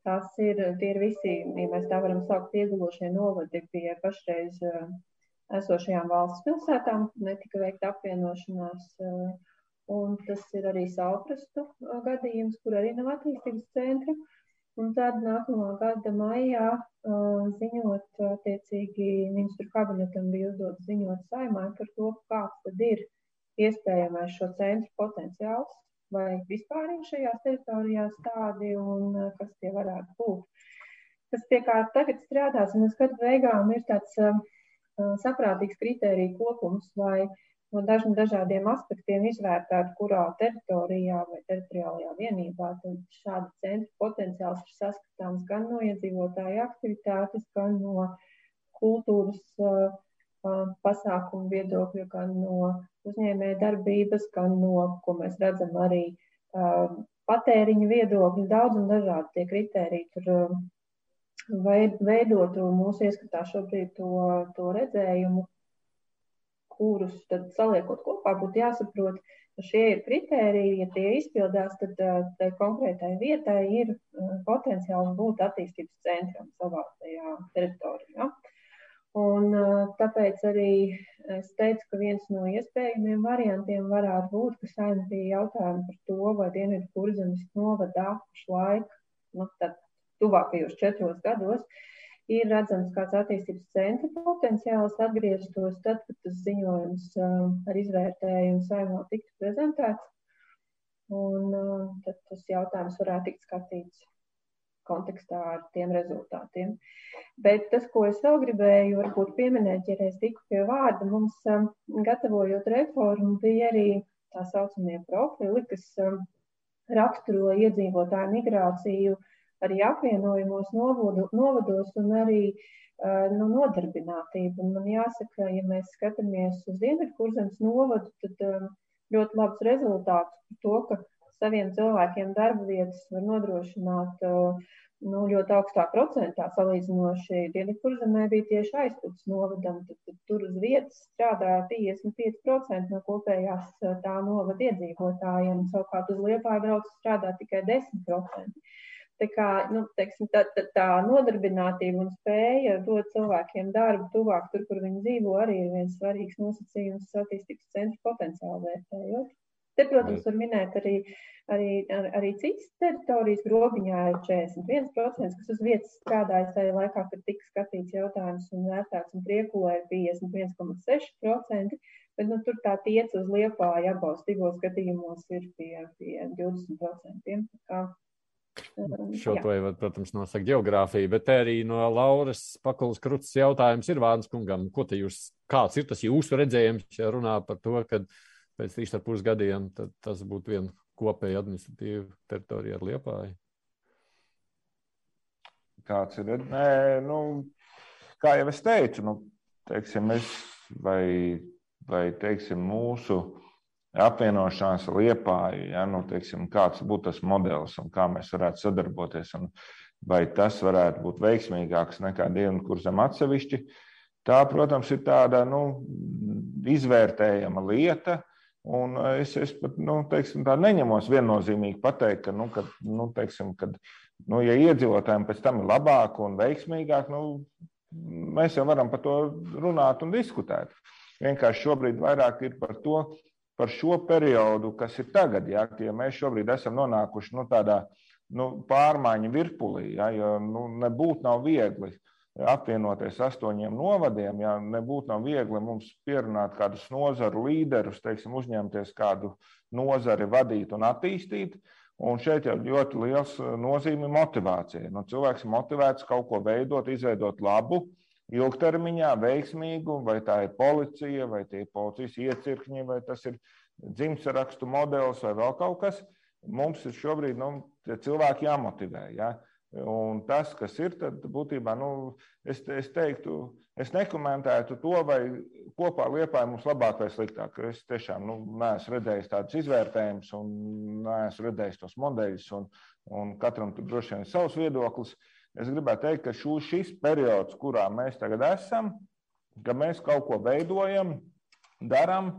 Tas ir, tie ir visi, ja mēs tā varam saukt, iegulošie novadi pie pašreiz uh, esošajām valsts pilsētām, netika veikta apvienošanās. Eh, un tas ir arī sauprastu eh, gadījums, kur arī nav attīstības centra. Un tad nākamā gada maijā uh, ziņot, attiecīgi, ministru kabinetam bija uzdots ziņot saimai par to, kāds tad ir iespējamais šo centru potenciāls, vai vispār ir šajās teritorijās tādi un kas tie varētu būt. Tas pie kā tagad strādās, un uz gadu beigām ir tāds uh, saprātīgs kritēriju kopums, lai no dažiem dažādiem aspektiem izvērtētu, kurā teritorijā vai teritoriālajā vienībā šāda centra potenciāls ir saskatāms gan no iedzīvotāju aktivitātes, gan no kultūras pasākumu viedokļa, gan no uzņēmēja darbības, gan no, ko mēs redzam, arī patēriņa viedokļa. Daudz un dažādi tie kritēriji tur veidotu mūsu ieskatā šobrīd to, to redzējumu, kurus tad saliekot kopā, būtu jāsaprot, ka šie ir kritēriji, ja tie izpildās, tad tai konkrētai vietai ir potenciāls būt attīstības centram savā tajā teritorijā. Un, tāpēc arī es teicu, ka viens no iespējamiem variantiem varētu būt, ka saimnieks bija jautājumi par to, vai Dienvidu kurzemes novadā pašlaik, nu, tad tuvākajos četros gados, ir redzams kāds attīstības centra potenciāls atgrieztos tad, kad tas ziņojums um, ar izvērtējumu saimā tiktu prezentēts. Un uh, tad tas jautājums varētu tikt skatīts kontekstā ar tiem rezultātiem. Bet tas, ko es vēl gribēju varbūt pieminēt, ja reiz tiku pie vārda, mums gatavojot reformu bija arī tā saucamie profili, kas raksturo iedzīvotāju migrāciju arī apvienojumos novodu, novados un arī uh, nu, nodarbinātību. Un man jāsaka, ja mēs skatāmies uz Dienvidkurzemes novadu, tad um, ļoti labs rezultāts par to, ka saviem cilvēkiem darba vietas var nodrošināt uh, nu, ļoti augstā procentā salīdzinoši Dienvidkurzemē bija tieši aizpūtas novadam. Tad, tad tur uz vietas strādāja 55% no kopējās tā novada iedzīvotājiem, savukārt uz Liepāju brauc strādā tikai 10%. Tā, kā, nu, teiksim, tā, tā, tā nodarbinātība un spēja dot cilvēkiem darbu tuvāk tur, kur viņi dzīvo, arī ir viens svarīgs nosacījums statistikas centra potenciāla vērtējot. Te, protams, var minēt arī, arī, arī citas teritorijas. Grobiņā ir 41%, kas uz vietas strādājas tajā laikā, kad tika skatīts jautājums un vērtēts, un priekulē ir 51,6%. Bet nu, tur tā tiec uz liepāju abos divos gadījumos ir pie, pie 20%. Kā, Šo to jau, protams, nosaka geogrāfija, bet arī no Lauras Pakalas krutas jautājums ir Vārns kungam. Ko te jūs, kāds ir tas jūsu redzējums, ja runā par to, ka pēc trīs ar pus gadiem tas būtu viena kopēja administratīva teritorija ar Liepāju? Kāds ir? Nē, nu, kā jau es teicu, nu, teiksim, es vai, vai teiksim, mūsu apvienošanās liepāju, ja, nu, teiksim, kāds būtu tas modelis un kā mēs varētu sadarboties. Vai tas varētu būt veiksmīgāks nekā dienvidkurzem atsevišķi. Tā, protams, ir tāda nu, izvērtējama lieta. Un es, es pat nu, teiksim, neņemos viennozīmīgi pateikt, ka, nu, kad, nu, teiksim, kad, nu, ja iedzīvotājiem pēc tam ir labāk un veiksmīgāk, nu, mēs jau varam par to runāt un diskutēt. Vienkārši šobrīd vairāk ir par to, par šo periodu, kas ir tagad. Ja, ja mēs šobrīd esam nonākuši nu, tādā nu, pārmaiņu virpulī, ja, jo nu, nebūtu nav viegli apvienoties astoņiem novadiem, ja nebūtu nav viegli mums pierunāt kādus nozaru līderus, teiksim, uzņemties kādu nozari vadīt un attīstīt. Un šeit jau ļoti liels nozīme motivācija. Nu, cilvēks ir motivēts kaut ko veidot, izveidot labu, uh, ilgtermiņā veiksmīgu, vai tā ir policija, vai tie ir policijas iecirkņi, vai tas ir dzimšanas modelis, vai vēl kaut kas. Mums ir šobrīd nu, cilvēki jāmotivē. Ja? Un tas, kas ir, tad būtībā nu, es, es teiktu, es nekomentētu to, vai kopā liepā mums labāk vai sliktāk. Es tiešām nu, neesmu redzējis tādus izvērtējumus, un neesmu redzējis tos modeļus, un, un katram tur droši vien ir savs viedoklis. Uh, Es gribētu teikt, ka šo, šis periods, kurā mēs tagad esam, ka mēs kaut ko veidojam, darām,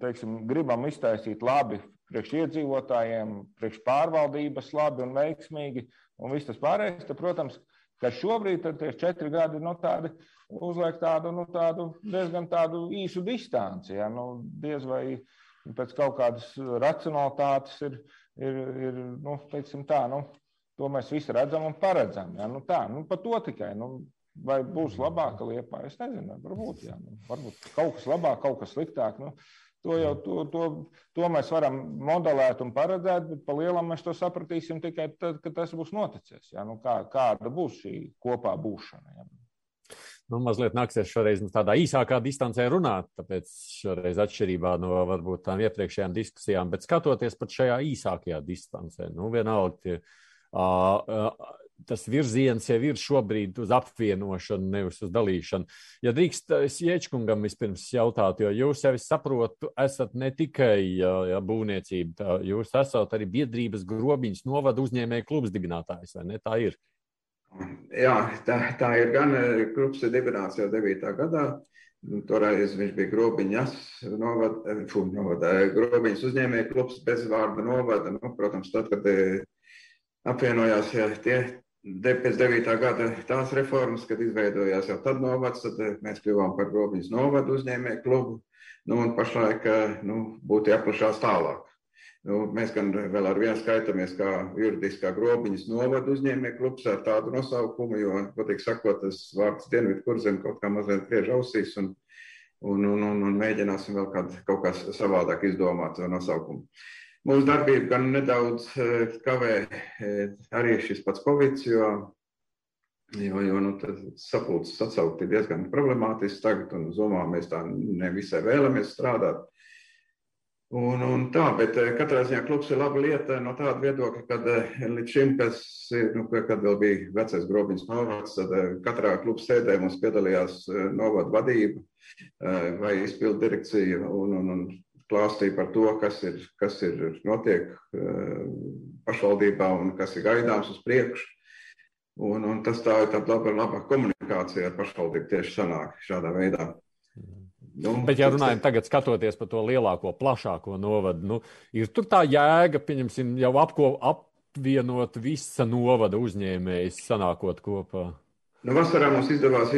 teiksim, gribam iztaisīt labi priekš iedzīvotājiem, priekš pārvaldības labi un veiksmīgi, un viss tas pārējais, tad, protams, ka šobrīd tie četri gadi nu, tādi uzliek tādu, nu, tādu diezgan tādu īsu distanci. Ja? Nu, diez vai pēc kaut kādas racionalitātes ir, ir, ir nu, teiksim tā, nu, To mēs visi redzam un paredzam. Ja? Nu, tā, nu, par to tikai. Nu, vai būs labāka liepa? Es nezinu, varbūt, jā, nu, varbūt kaut kas labāk, kaut kas sliktāk. Nu, to, jau, to, to, to mēs varam modelēt un paredzēt, bet pa lielam mēs to sapratīsim tikai tad, kad tas būs noticis. Ja? Nu, kā, kāda būs šī kopā būšana? Ja? nu, mazliet nāksies šoreiz tādā īsākā distancē runāt, tāpēc šoreiz atšķirībā no varbūt tām iepriekšējām diskusijām, bet skatoties pat šajā īsākajā distancē, nu, vienalga tie tas virziens jau ir šobrīd uz apvienošanu, nevis uz dalīšanu. Ja drīkst, es Iečkungam vispirms jautātu, jo jūs jau saprotu, esat ne tikai ja, būvniecība, jūs esat arī biedrības grobiņas novada uzņēmēju klubs dibinātājs, vai ne? Tā ir. Jā, tā, tā ir gan klubs ir dibināts jau 9. gadā. Toreiz viņš bija grobiņas, novada, fu, novada, grobiņas uzņēmēju klubs bez vārda novada. Nu, protams, tad, kad apvienojās ja, tie pēc 9. gada tās reformas, kad izveidojās jau tad novads, tad eh, mēs kļuvām par Grobiņas novadu uzņēmēju klubu. Nu, un pašlaik eh, nu, būtu jāplašās tālāk. Nu, mēs gan vēl ar vienu skaitāmies kā juridiskā grobiņas novada uzņēmēju klubs ar tādu nosaukumu, jo, godīgi sakot, tas vārds dienvidu kurzem kaut kā mazliet griež ausīs un, un, un, un, un mēģināsim vēl kād, kaut kā savādāk izdomāt to nosaukumu. Mūsu darbību gan nedaudz kavē arī šis pats Covid, jo, jo, jo nu, sapulces atsaukt ir diezgan problemātisks tagad, un zumā mēs tā nevisai vēlamies strādāt. Un, un tā, bet katrā ziņā klubs ir laba lieta no tāda viedokļa, ka līdz šim, kas nu, kad vēl bija vecais grobiņš novads, tad katrā klubu sēdē mums piedalījās novada vadība vai izpildu direkcija un, un, un klāstīja par to, kas ir, kas ir notiek pašvaldībā un kas ir gaidāms uz priekšu. Un, un tas tā ir tāda laba, laba komunikācija ar pašvaldību tieši sanāk šādā veidā. Nu, Bet, ja runājam tagad, skatoties par to lielāko, plašāko novadu, nu, ir tur tā jēga, pieņemsim, jau apko, apvienot visa novada uzņēmējs, sanākot kopā. Nu, vasarā mums izdevās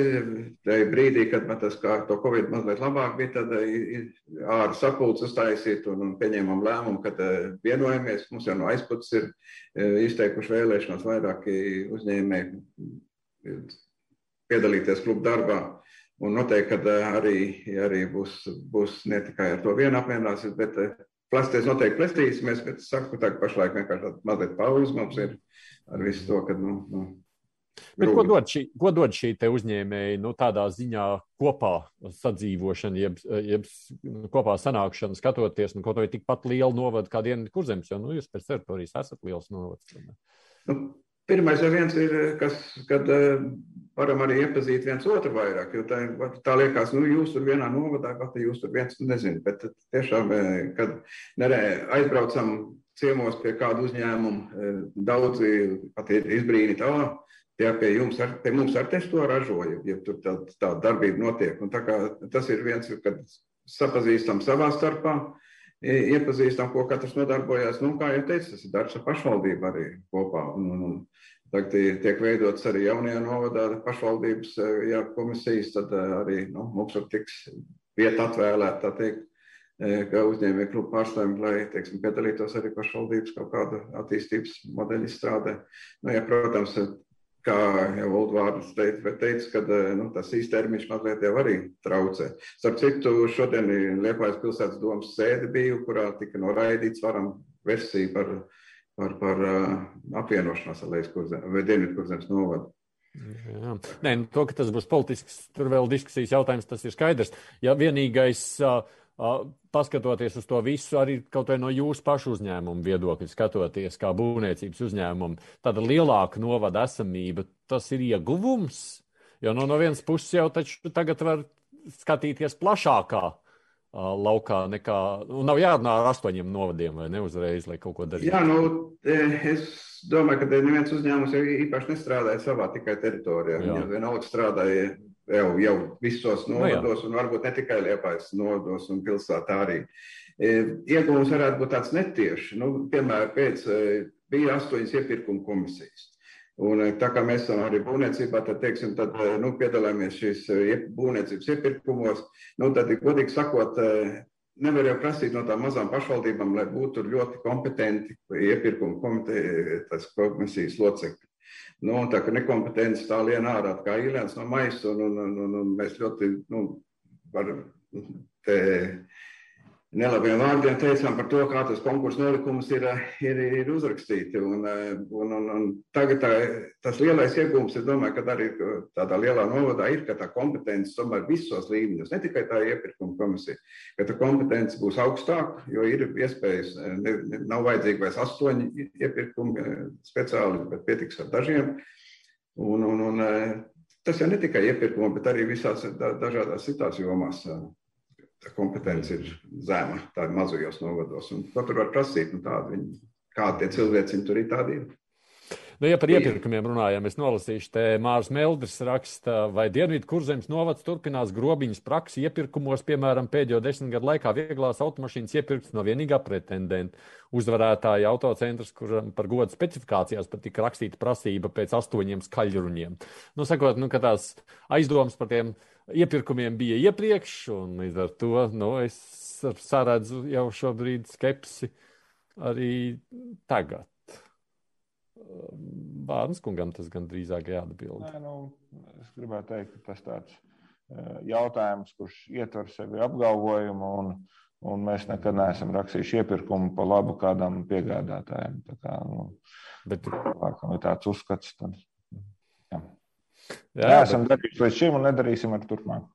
tajā brīdī, kad man tas kā to Covid mazliet labāk bija, tad ārā sapulces uztaisīt un, un pieņēmām lēmumu, kad vienojamies. Mums jau no aizpuses ir izteikuši vēlēšanos vairāki uzņēmēji piedalīties klubu darbā. Un noteikti, ka arī, arī būs, būs ne tikai ar to vienu apvienāsies, bet plasties noteikti plestīsimies, bet saku, ka pašlaik vienkārši tāda mazliet pauze mums ir ar visu to, ka, nu, nu Bet ko dod šī, ko dod šī uzņēmēja nu, tādā ziņā kopā sadzīvošana, jeb, jeb kopā sanākšana, skatoties, nu, kaut vai tikpat liela novada kā Dienvidu kurzems, jo nu, jūs pēc teritorijas esat liels novads. Nu, Pirmais jau viens ir, kas, kad uh, varam arī iepazīt viens otru vairāk, jo tā, tā liekas, nu, jūs tur vienā novadā, vai jūs tur viens, nu, nezinu, bet tiešām, eh, kad nerē, aizbraucam ciemos pie kādu uzņēmumu, eh, daudzi pat ir izbrīnīti, ah, tie pie jums, ar, pie mums ar testu ražoju, ja tur tā, tā darbība notiek. Un tā kā tas ir viens, kad sapazīstam savā starpā, iepazīstam, ko katrs nodarbojas. Nu, kā jau teicu, tas ir darbs ar pašvaldību arī kopā. Un, un, un tagad tiek veidots arī jaunajā novadā pašvaldības ja, komisijas, tad arī nu, mums var tiks vieta atvēlēta, tā teikt, kā uzņēmēju klubu pārstāvjiem, lai, teiksim, piedalītos arī pašvaldības kaut kāda attīstības modeļa izstrādē. Nu, ja, protams, kā jau Oldvārds teica, teica ka eh, nu, tas īstermiņš mazliet jau arī traucē. Starp citu, šodien Liepājas pilsētas domas sēde bija, kurā tika noraidīts varam versija par, par, par uh, apvienošanās ar Leiskurzem vai Dienvidkurzemes novadu. Jā. Nē, nu, to, ka tas būs politisks, tur vēl diskusijas jautājums, tas ir skaidrs. Ja vienīgais uh, paskatoties uz to visu, arī kaut vai no jūsu pašu uzņēmuma viedokļa, skatoties kā būvniecības uzņēmumu, tāda lielāka novada esamība, tas ir ieguvums. Jo no, no vienas puses jau taču tagad var skatīties plašākā uh, laukā nekā. Nu, nav jārunā ar astoņiem novadiem vai ne uzreiz, lai kaut ko darītu. Jā, nu, es domāju, ka neviens uzņēmums jau īpaši nestrādāja savā tikai teritorijā. Viņi vienalga strādāja jau, jau visos nu novados, nu, un varbūt ne tikai Liepājas novados un pilsētā arī. E, iegūms varētu būt tāds netieši. Nu, piemēram, pēc e, bija astoņas iepirkuma komisijas. Un, e, tā kā mēs esam arī būvniecībā, tad, teiksim, tad nu, piedalāmies šīs būvniecības iepirkumos. Nu, tad, godīgi sakot, nevar jau prasīt no tām mazām pašvaldībām, lai būtu ļoti kompetenti iepirkuma komisijas locekļi. Nu, tā kā nekompetence tā lien ārā kā īlēns no maisa, un, un, un, un, mēs ļoti nu, var, te, nelabiem vārdiem teicām par to, kā tas konkursu nolikums ir, ir, ir uzrakstīti. Un, un, un, un tagad tā, tas lielais iegūms, es domāju, ka arī tādā lielā novadā ir, ka tā kompetence tomēr visos līmeņos, ne tikai tā iepirkuma komisija, ka tā kompetence būs augstāka, jo ir iespējas, ne, ne, nav vajadzīgi vairs astoņi iepirkumi speciāli, bet pietiks ar dažiem. Un, un, un, tas jau ne tikai iepirkuma, bet arī visās dažādās citās jomās tā kompetence ir zema, tā ir mazajos novados. Un ko tur var prasīt? Nu, tādi viņi, kādi tie cilvēciņi tur ir tādi? Ir. Nu, ja par iepirkumiem runājam, es nolasīšu te Mārs Meldris raksta, vai Dienvidu kurzems novads turpinās grobiņas praksi iepirkumos, piemēram, pēdējo desmit gadu laikā vieglās automašīnas iepirkts no vienīgā pretendenta. Uzvarētāja autocentrs, kuram par godu specifikācijās pat tika rakstīta prasība pēc astoņiem skaļruņiem. Nu, sakot, nu, ka tās aizdomas par tiem iepirkumiem bija iepriekš, un līdz ar to nu, es saredzu jau šobrīd skepsi arī tagad. Bārnas kungam tas gan drīzāk jāatbild. Nē, nu, es gribētu teikt, ka tas tāds jautājums, kurš ietver sevi apgalvojumu un un mēs nekad neesam rakstījuši iepirkumu pa labu kādam piegādātājam. Tā kā, nu, bet laikam ir tāds uzskats. Tad, jā. Jā, Neesam bet... darījuši līdz šim un nedarīsim ar turpmāk.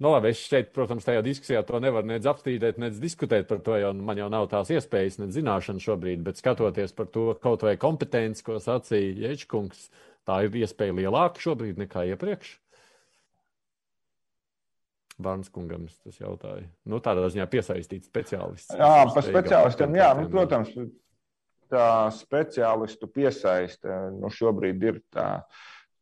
Nu, labi, es šeit, protams, tajā diskusijā to nevaru nedz apstrīdēt, nedz diskutēt par to, jo man jau nav tās iespējas, nedz zināšanas šobrīd, bet skatoties par to kaut vai kompetenci, ko sacīja Ječkungs, tā ir iespēja lielāka šobrīd nekā iepriekš. Bārnskungam tas jautāja. Nu, tādā ziņā piesaistīt speciālistus. Jā, par speciālistiem, jā, nu, protams, tā speciālistu piesaiste nu, šobrīd ir tā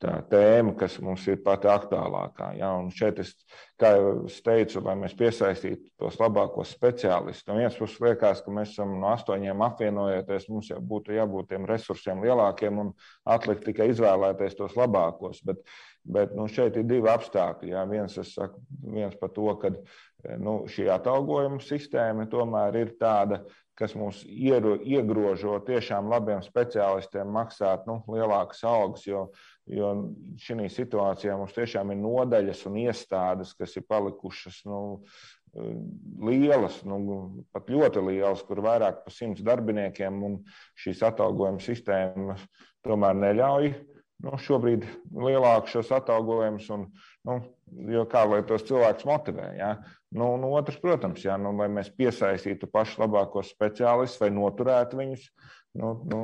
tā tēma, kas mums ir pati aktuālākā. Ja? Un šeit es, kā jau es teicu, lai mēs piesaistītu tos labākos speciālistus. No vienas puses liekas, ka mēs esam no astoņiem apvienojoties, mums jau būtu jābūt tiem resursiem lielākiem un atlikt tikai izvēlēties tos labākos. Bet, bet nu, šeit ir divi apstākļi. Ja? Viens, saku, viens par to, ka nu, šī atalgojuma sistēma tomēr ir tāda, kas mūs iegrožo tiešām labiem speciālistiem maksāt nu, lielākas algas, jo Jo šī situācijā mums tiešām ir nodaļas un iestādes, kas ir palikušas nu, lielas, nu, pat ļoti lielas, kur vairāk par simts darbiniekiem, un šīs atalgojuma sistēmas tomēr neļauj nu, šobrīd lielākus šos atalgojumus, nu, jo kā lai tos cilvēkus motivē. Ja? Nu, nu, otrs, protams, ja, nu, lai mēs piesaistītu pašus labākos speciālistus vai noturētu viņus, nu, nu,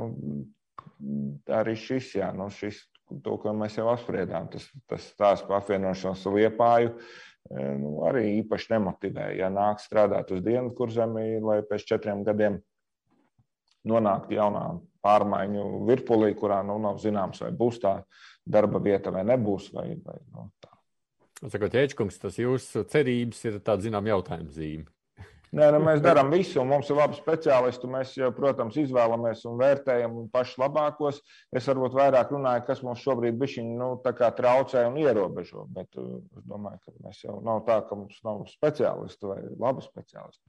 arī šis, jā, nu, šis to, ko mēs jau apspriedām. Tas, tas stāsts par apvienošanos liepāju e, nu, arī īpaši nemotivē. Ja nāk strādāt uz dienu kurzemī, lai pēc četriem gadiem nonāktu jaunā pārmaiņu virpulī, kurā nu, nav zināms, vai būs tā darba vieta vai nebūs. Vai, vai, nu, tā. Sakot, Ečkungs, tas jūsu cerības ir tāds, zinām, jautājums zīme. Nē, nu, mēs darām visu, un mums ir labi speciālisti. Mēs, jau, protams, izvēlamies un vērtējam pašus labākos. Es varbūt vairāk runāju, kas mums šobrīd bišķiņ, nu, traucē un ierobežo. Bet uh, es domāju, ka mēs jau nav tā, ka mums nav speciālistu vai labu speciālistu.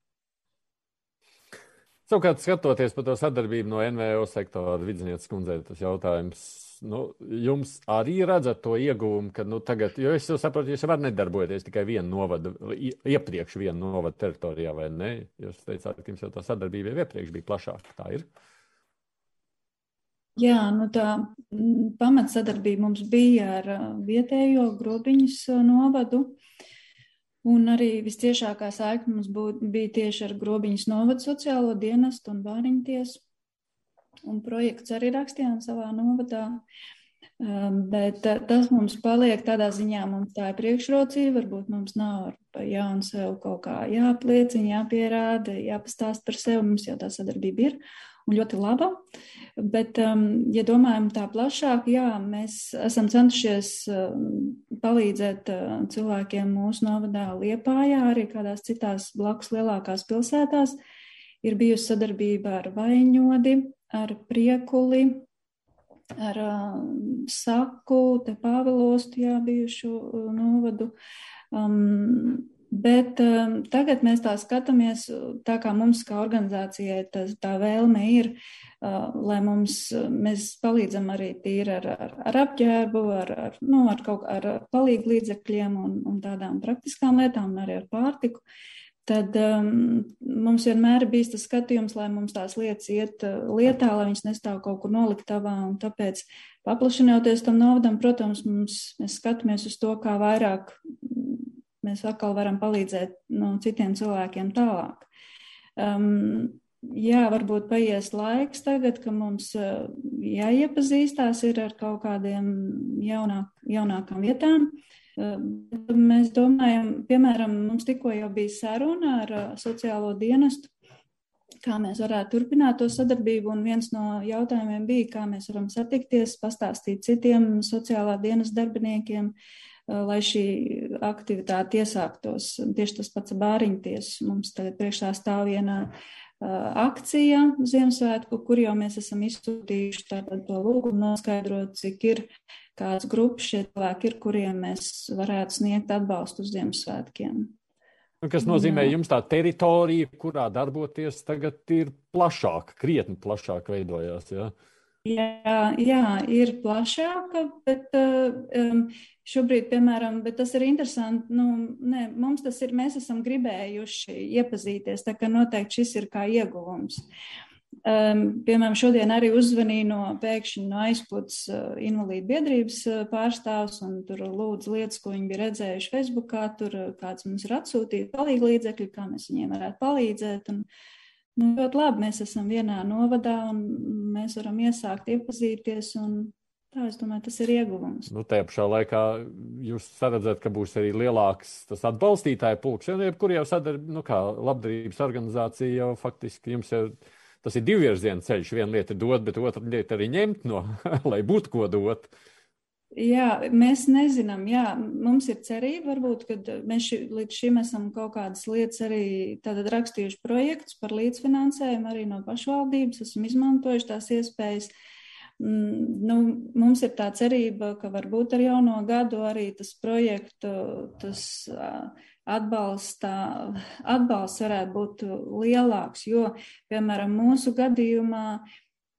Savukārt, skatoties par to sadarbību no NVO sektora, Vidusnieces kundzei, tas jautājums nu, jums arī redzat to iegūmu, ka nu, tagad, jo es saprotu, jūs varat nedarboties tikai vienu novadu, iepriekš vienu novadu teritorijā, vai ne? Jūs teicāt, ka jums jau tā sadarbība jau iepriekš bija plašāka. Tā ir. Jā, nu tā pamatsadarbība mums bija ar vietējo grobiņus novadu. Un arī visciešākā saikne mums būt, bija tieši ar grobiņus novadu sociālo dienestu un bāriņu tiesu un projekts arī rakstījām savā novadā. Um, bet tas mums paliek tādā ziņā, mums tā ir priekšrocība. Varbūt mums nav jaunu sev kaut kā jāapliecina, jāpierāda, jāpastāst par sevi. Mums jau tā sadarbība ir un ļoti laba. Bet, um, ja domājam tā plašāk, jā, mēs esam centušies um, palīdzēt uh, cilvēkiem mūsu novadā Liepājā, arī kādās citās blakus lielākās pilsētās. Ir bijusi sadarbība ar Vaņodi, ar priekuli, ar uh, saku, te Pāvilostu, jā, bijušu uh, novadu. Um, Bet um, tagad mēs tā skatāmies, tā kā mums, kā organizācijai, tā, tā vēlme ir, uh, lai mums, mēs palīdzam arī tīri ar, ar, ar apģērbu, ar, ar, nu, ar kaut ar palīgu līdzekļiem un, un tādām praktiskām lietām, arī ar pārtiku. Uh, tad um, mums vienmēr ir bijis tas skatījums, lai mums tās lietas iet uh, lietā, lai viņas nestāv kaut kur noliktavā. Tāpēc, paplašinoties tam novadam, protams, mums, mēs skatāmies uz to, kā vairāk mēs atkal varam palīdzēt no citiem cilvēkiem tālāk. Um, jā, varbūt paies laiks tagad, ka mums uh, jāiepazīstās ir ar kaut kādiem jaunāk, jaunākām vietām. Uh, Mēs domājam, piemēram, mums tikko jau bija saruna ar sociālo dienestu, kā mēs varētu turpināt to sadarbību. Un viens no jautājumiem bija, kā mēs varam satikties, pastāstīt citiem sociālā dienas darbiniekiem, lai šī aktivitāte iesāktos. Tieši tas pats bāriņties. Mums tagad priekšā stāv viena akcija Ziemassvētku, kur jau mēs esam izsūtījuši tātad to lūgumu noskaidrot, cik ir kādas grupas šie cilvēki ir, kuriem mēs varētu sniegt atbalstu uz Ziemassvētkiem. Nu, kas nozīmē, jums tā teritorija, kurā darboties, tagad ir plašāka, krietni plašāk veidojās. Ja? Jā, jā, ir plašāka, bet um, šobrīd, piemēram, bet tas ir interesanti. Nu, ne, mums tas ir, mēs esam gribējuši iepazīties, tā ka noteikti šis ir kā ieguvums. Um, piemēram, šodien arī uzvanīja no pēkšņi no aizputs uh, invalīdu biedrības uh, pārstāvs un tur lūdz lietas, ko viņi bija redzējuši Facebookā, tur uh, kāds mums ir atsūtījis palīgi līdzekļi, kā mēs viņiem varētu palīdzēt. Un, Nu, ļoti labi, mēs esam vienā novadā un mēs varam iesākt iepazīties. Tā, es domāju, tas ir ieguvums. Nu, tajā pašā laikā jūs redzat, ka būs arī lielāks tas atbalstītāju pulks. Jebkur jau sadarbība, nu kā labdarības organizācija jau faktiski jums jau tas ir divvirziena ceļš. Viena lieta ir dot, bet otra lieta arī ņemt no, <laughs> lai būtu ko dot. Uh, Jā, mēs nezinām, jā, mums ir cerība, varbūt, ka mēs ši, līdz šim esam kaut kādas lietas arī tātad rakstījuši projektus par līdzfinansējumu arī no pašvaldības, esam izmantojuši tās iespējas. Mm, nu, mums ir tā cerība, ka varbūt ar jauno gadu arī tas projektu, tas atbalsta, atbalsts varētu būt lielāks, jo, piemēram, mūsu gadījumā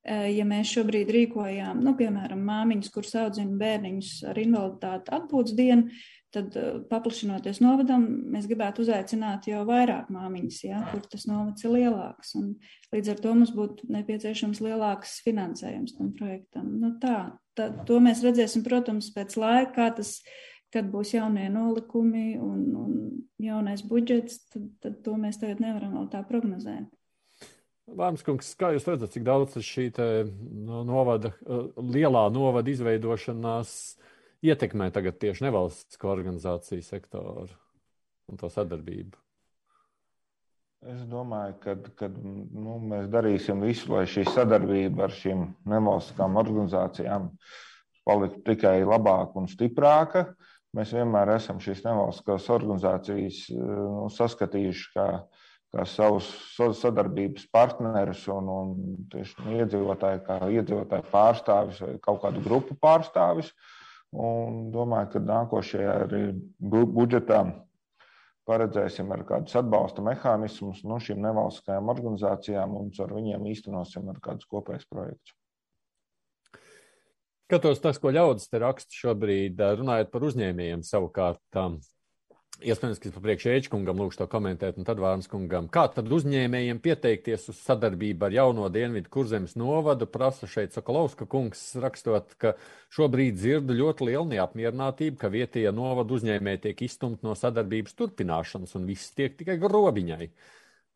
Eh, ja mēs šobrīd rīkojām, nu, piemēram, māmiņas, kuras audzina bērniņus ar invaliditāti atpūtas dienu, tad eh, paplašinoties novadam, mēs gribētu uzaicināt jau vairāk māmiņas, ja, kur tas novads ir lielāks. Un līdz ar to mums būtu nepieciešams lielāks finansējums tam projektam. Nu, tā, tā, to mēs redzēsim, protams, pēc laika, kā tas, kad būs jaunie nolikumi un, un jaunais budžets, tad, tad to mēs tagad nevaram vēl tā prognozēt. Vārmskungs, kā jūs redzat, cik daudz šī te, no, novada, eh, lielā novada izveidošanās ietekmē tagad tieši nevalstisko organizāciju sektoru un to sadarbību? Es domāju, ka kad, nu, mēs darīsim visu, lai šī sadarbība ar šīm nevalstiskām organizācijām paliktu tikai labāka un stiprāka. Mēs vienmēr esam šīs nevalstiskās organizācijas eh, nu, saskatījuši kā kā savus sadarbības partnerus un, un tieši iedzīvotāju, kā iedzīvotāju pārstāvis vai kaut kādu grupu pārstāvis. Un domāju, ka nākošajā arī budžetā paredzēsim ar kādus atbalsta mehānismus no nu, šīm nevalstiskajām organizācijām un ar viņiem īstenosim ar kādus kopējus projektus. Skatos tas, ko ļaudis te raksta šobrīd, runājot par uzņēmējiem savukārt. Iespējams, ka es papriekš Ečkungam lūkšu to komentēt, un tad Vārns kungam. Kā tad uzņēmējiem pieteikties uz sadarbību ar jauno Dienvidu kurzemes novadu, prasa šeit Sokolovska kungs, rakstot, ka šobrīd dzirdu ļoti lielu neapmierinātību, ka vietējie novadu uzņēmēji tiek izstumti no sadarbības turpināšanas, un viss tiek tikai grobiņai.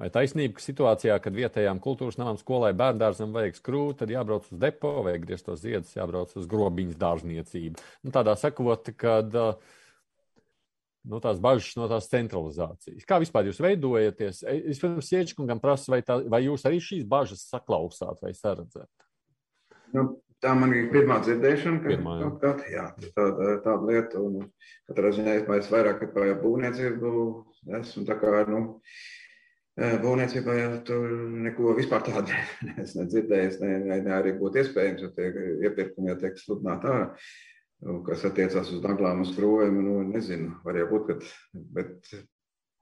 Vai taisnība, ka situācijā, kad vietējām kultūras namam skolai bērndārzam vajag skrūt, tad jābrauc uz depo, vajag griezt tos ziedus, jābrauc uz grobiņas dārzniecību. Nu, tādā sakot, kad uh, no tās bažas, no tās centralizācijas. Kā vispār jūs veidojaties? Es pirms Iečkungam prasu, vai, tā, vai jūs arī šīs bažas saklausāt vai saredzat? Nu, tā man ir pirmā dzirdēšana, ka pirmā, jā. Kaut kā, jā, tāda, tāda lieta, un katrā ziņā es vairāk par būvniecību esmu tā kā, nu, būvniecībā jau tur neko vispār tādu <laughs> es nedzirdēju, ne, ne, ne arī būtu iespējams, jo tie iepirkumi jau tiek sludināti ārā. Nu, kas attiecās uz naglām, uz krūvēm, nu, nezinu, var jau būt, kad, bet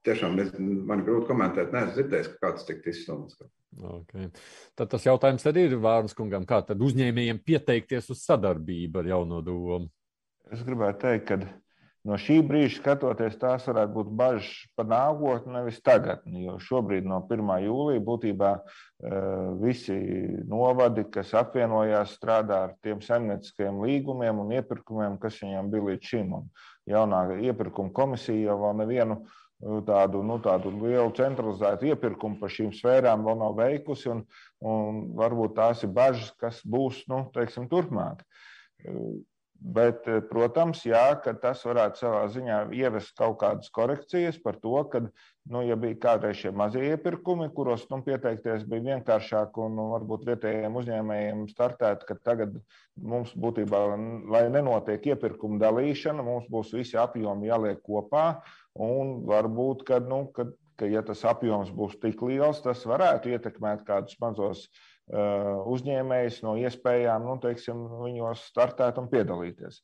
tiešām nezinu, man grūti komentēt, neesmu dzirdējis, ka kāds tiktu izstumts. Okay. Tad tas jautājums tad ir Vārnas kungam, kā tad uzņēmējiem pieteikties uz sadarbību ar jauno domu? Es gribētu teikt, ka no šī brīža skatoties, tās varētu būt bažas par nākotni, nevis tagadni. Jo šobrīd, no 1. jūlija, būtībā eh, visi novadi, kas apvienojās, strādā ar tiem saimnieciskajiem līgumiem un iepirkumiem, kas viņiem bija līdz šim. Un jaunā iepirkuma komisija jau vēl nevienu eh, tādu, nu, tādu lielu centralizētu iepirkumu par šīm sfērām vēl nav veikusi. Un, un varbūt tās ir bažas, kas būs nu, teiksim, turpmāk. Bet, eh, protams, jā, tas varētu savā ziņā ievest kaut kādas korekcijas par to, ka, nu, ja bija kādreiz šie mazie iepirkumi, kuros nu, pieteikties bija vienkāršāk un nu, varbūt vietējiem uzņēmējiem startēt, ka tagad mums būtībā, lai nenotiek iepirkuma dalīšana, mums būs visi apjomi jāliek kopā un varbūt, ka, nu, ka, ka ja tas apjoms būs tik liels, tas varētu ietekmēt kādus mazos Uh, uzņēmējs no iespējām nu, teiksim, viņos startēt un piedalīties.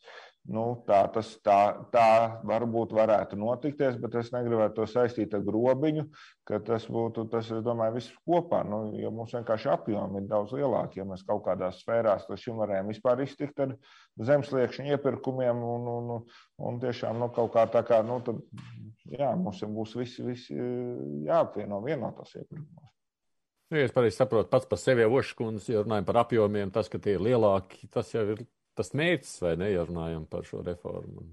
Nu, tā, tas, tā, tā varbūt varētu notikties, bet es negribētu to saistīt ar grobiņu, ka tas būtu, tas, es domāju, viss kopā, nu, jo mums vienkārši apjomi ir daudz lielāki, ja mēs kaut kādās sfērās līdz šim varējām vispār iztikt ar zemsliekšņu iepirkumiem un, un, un, tiešām nu, kaut kā tā kā, nu, tad, jā, mums būs visi, visi jāapvieno vienotos iepirkumos. Nu, ja es pareizi saprotu, pats par sevi jau Oškunds, ja runājam par apjomiem, tas, ka tie ir lielāki, tas jau ir tas mērķis, vai ne, ja runājam par šo reformu?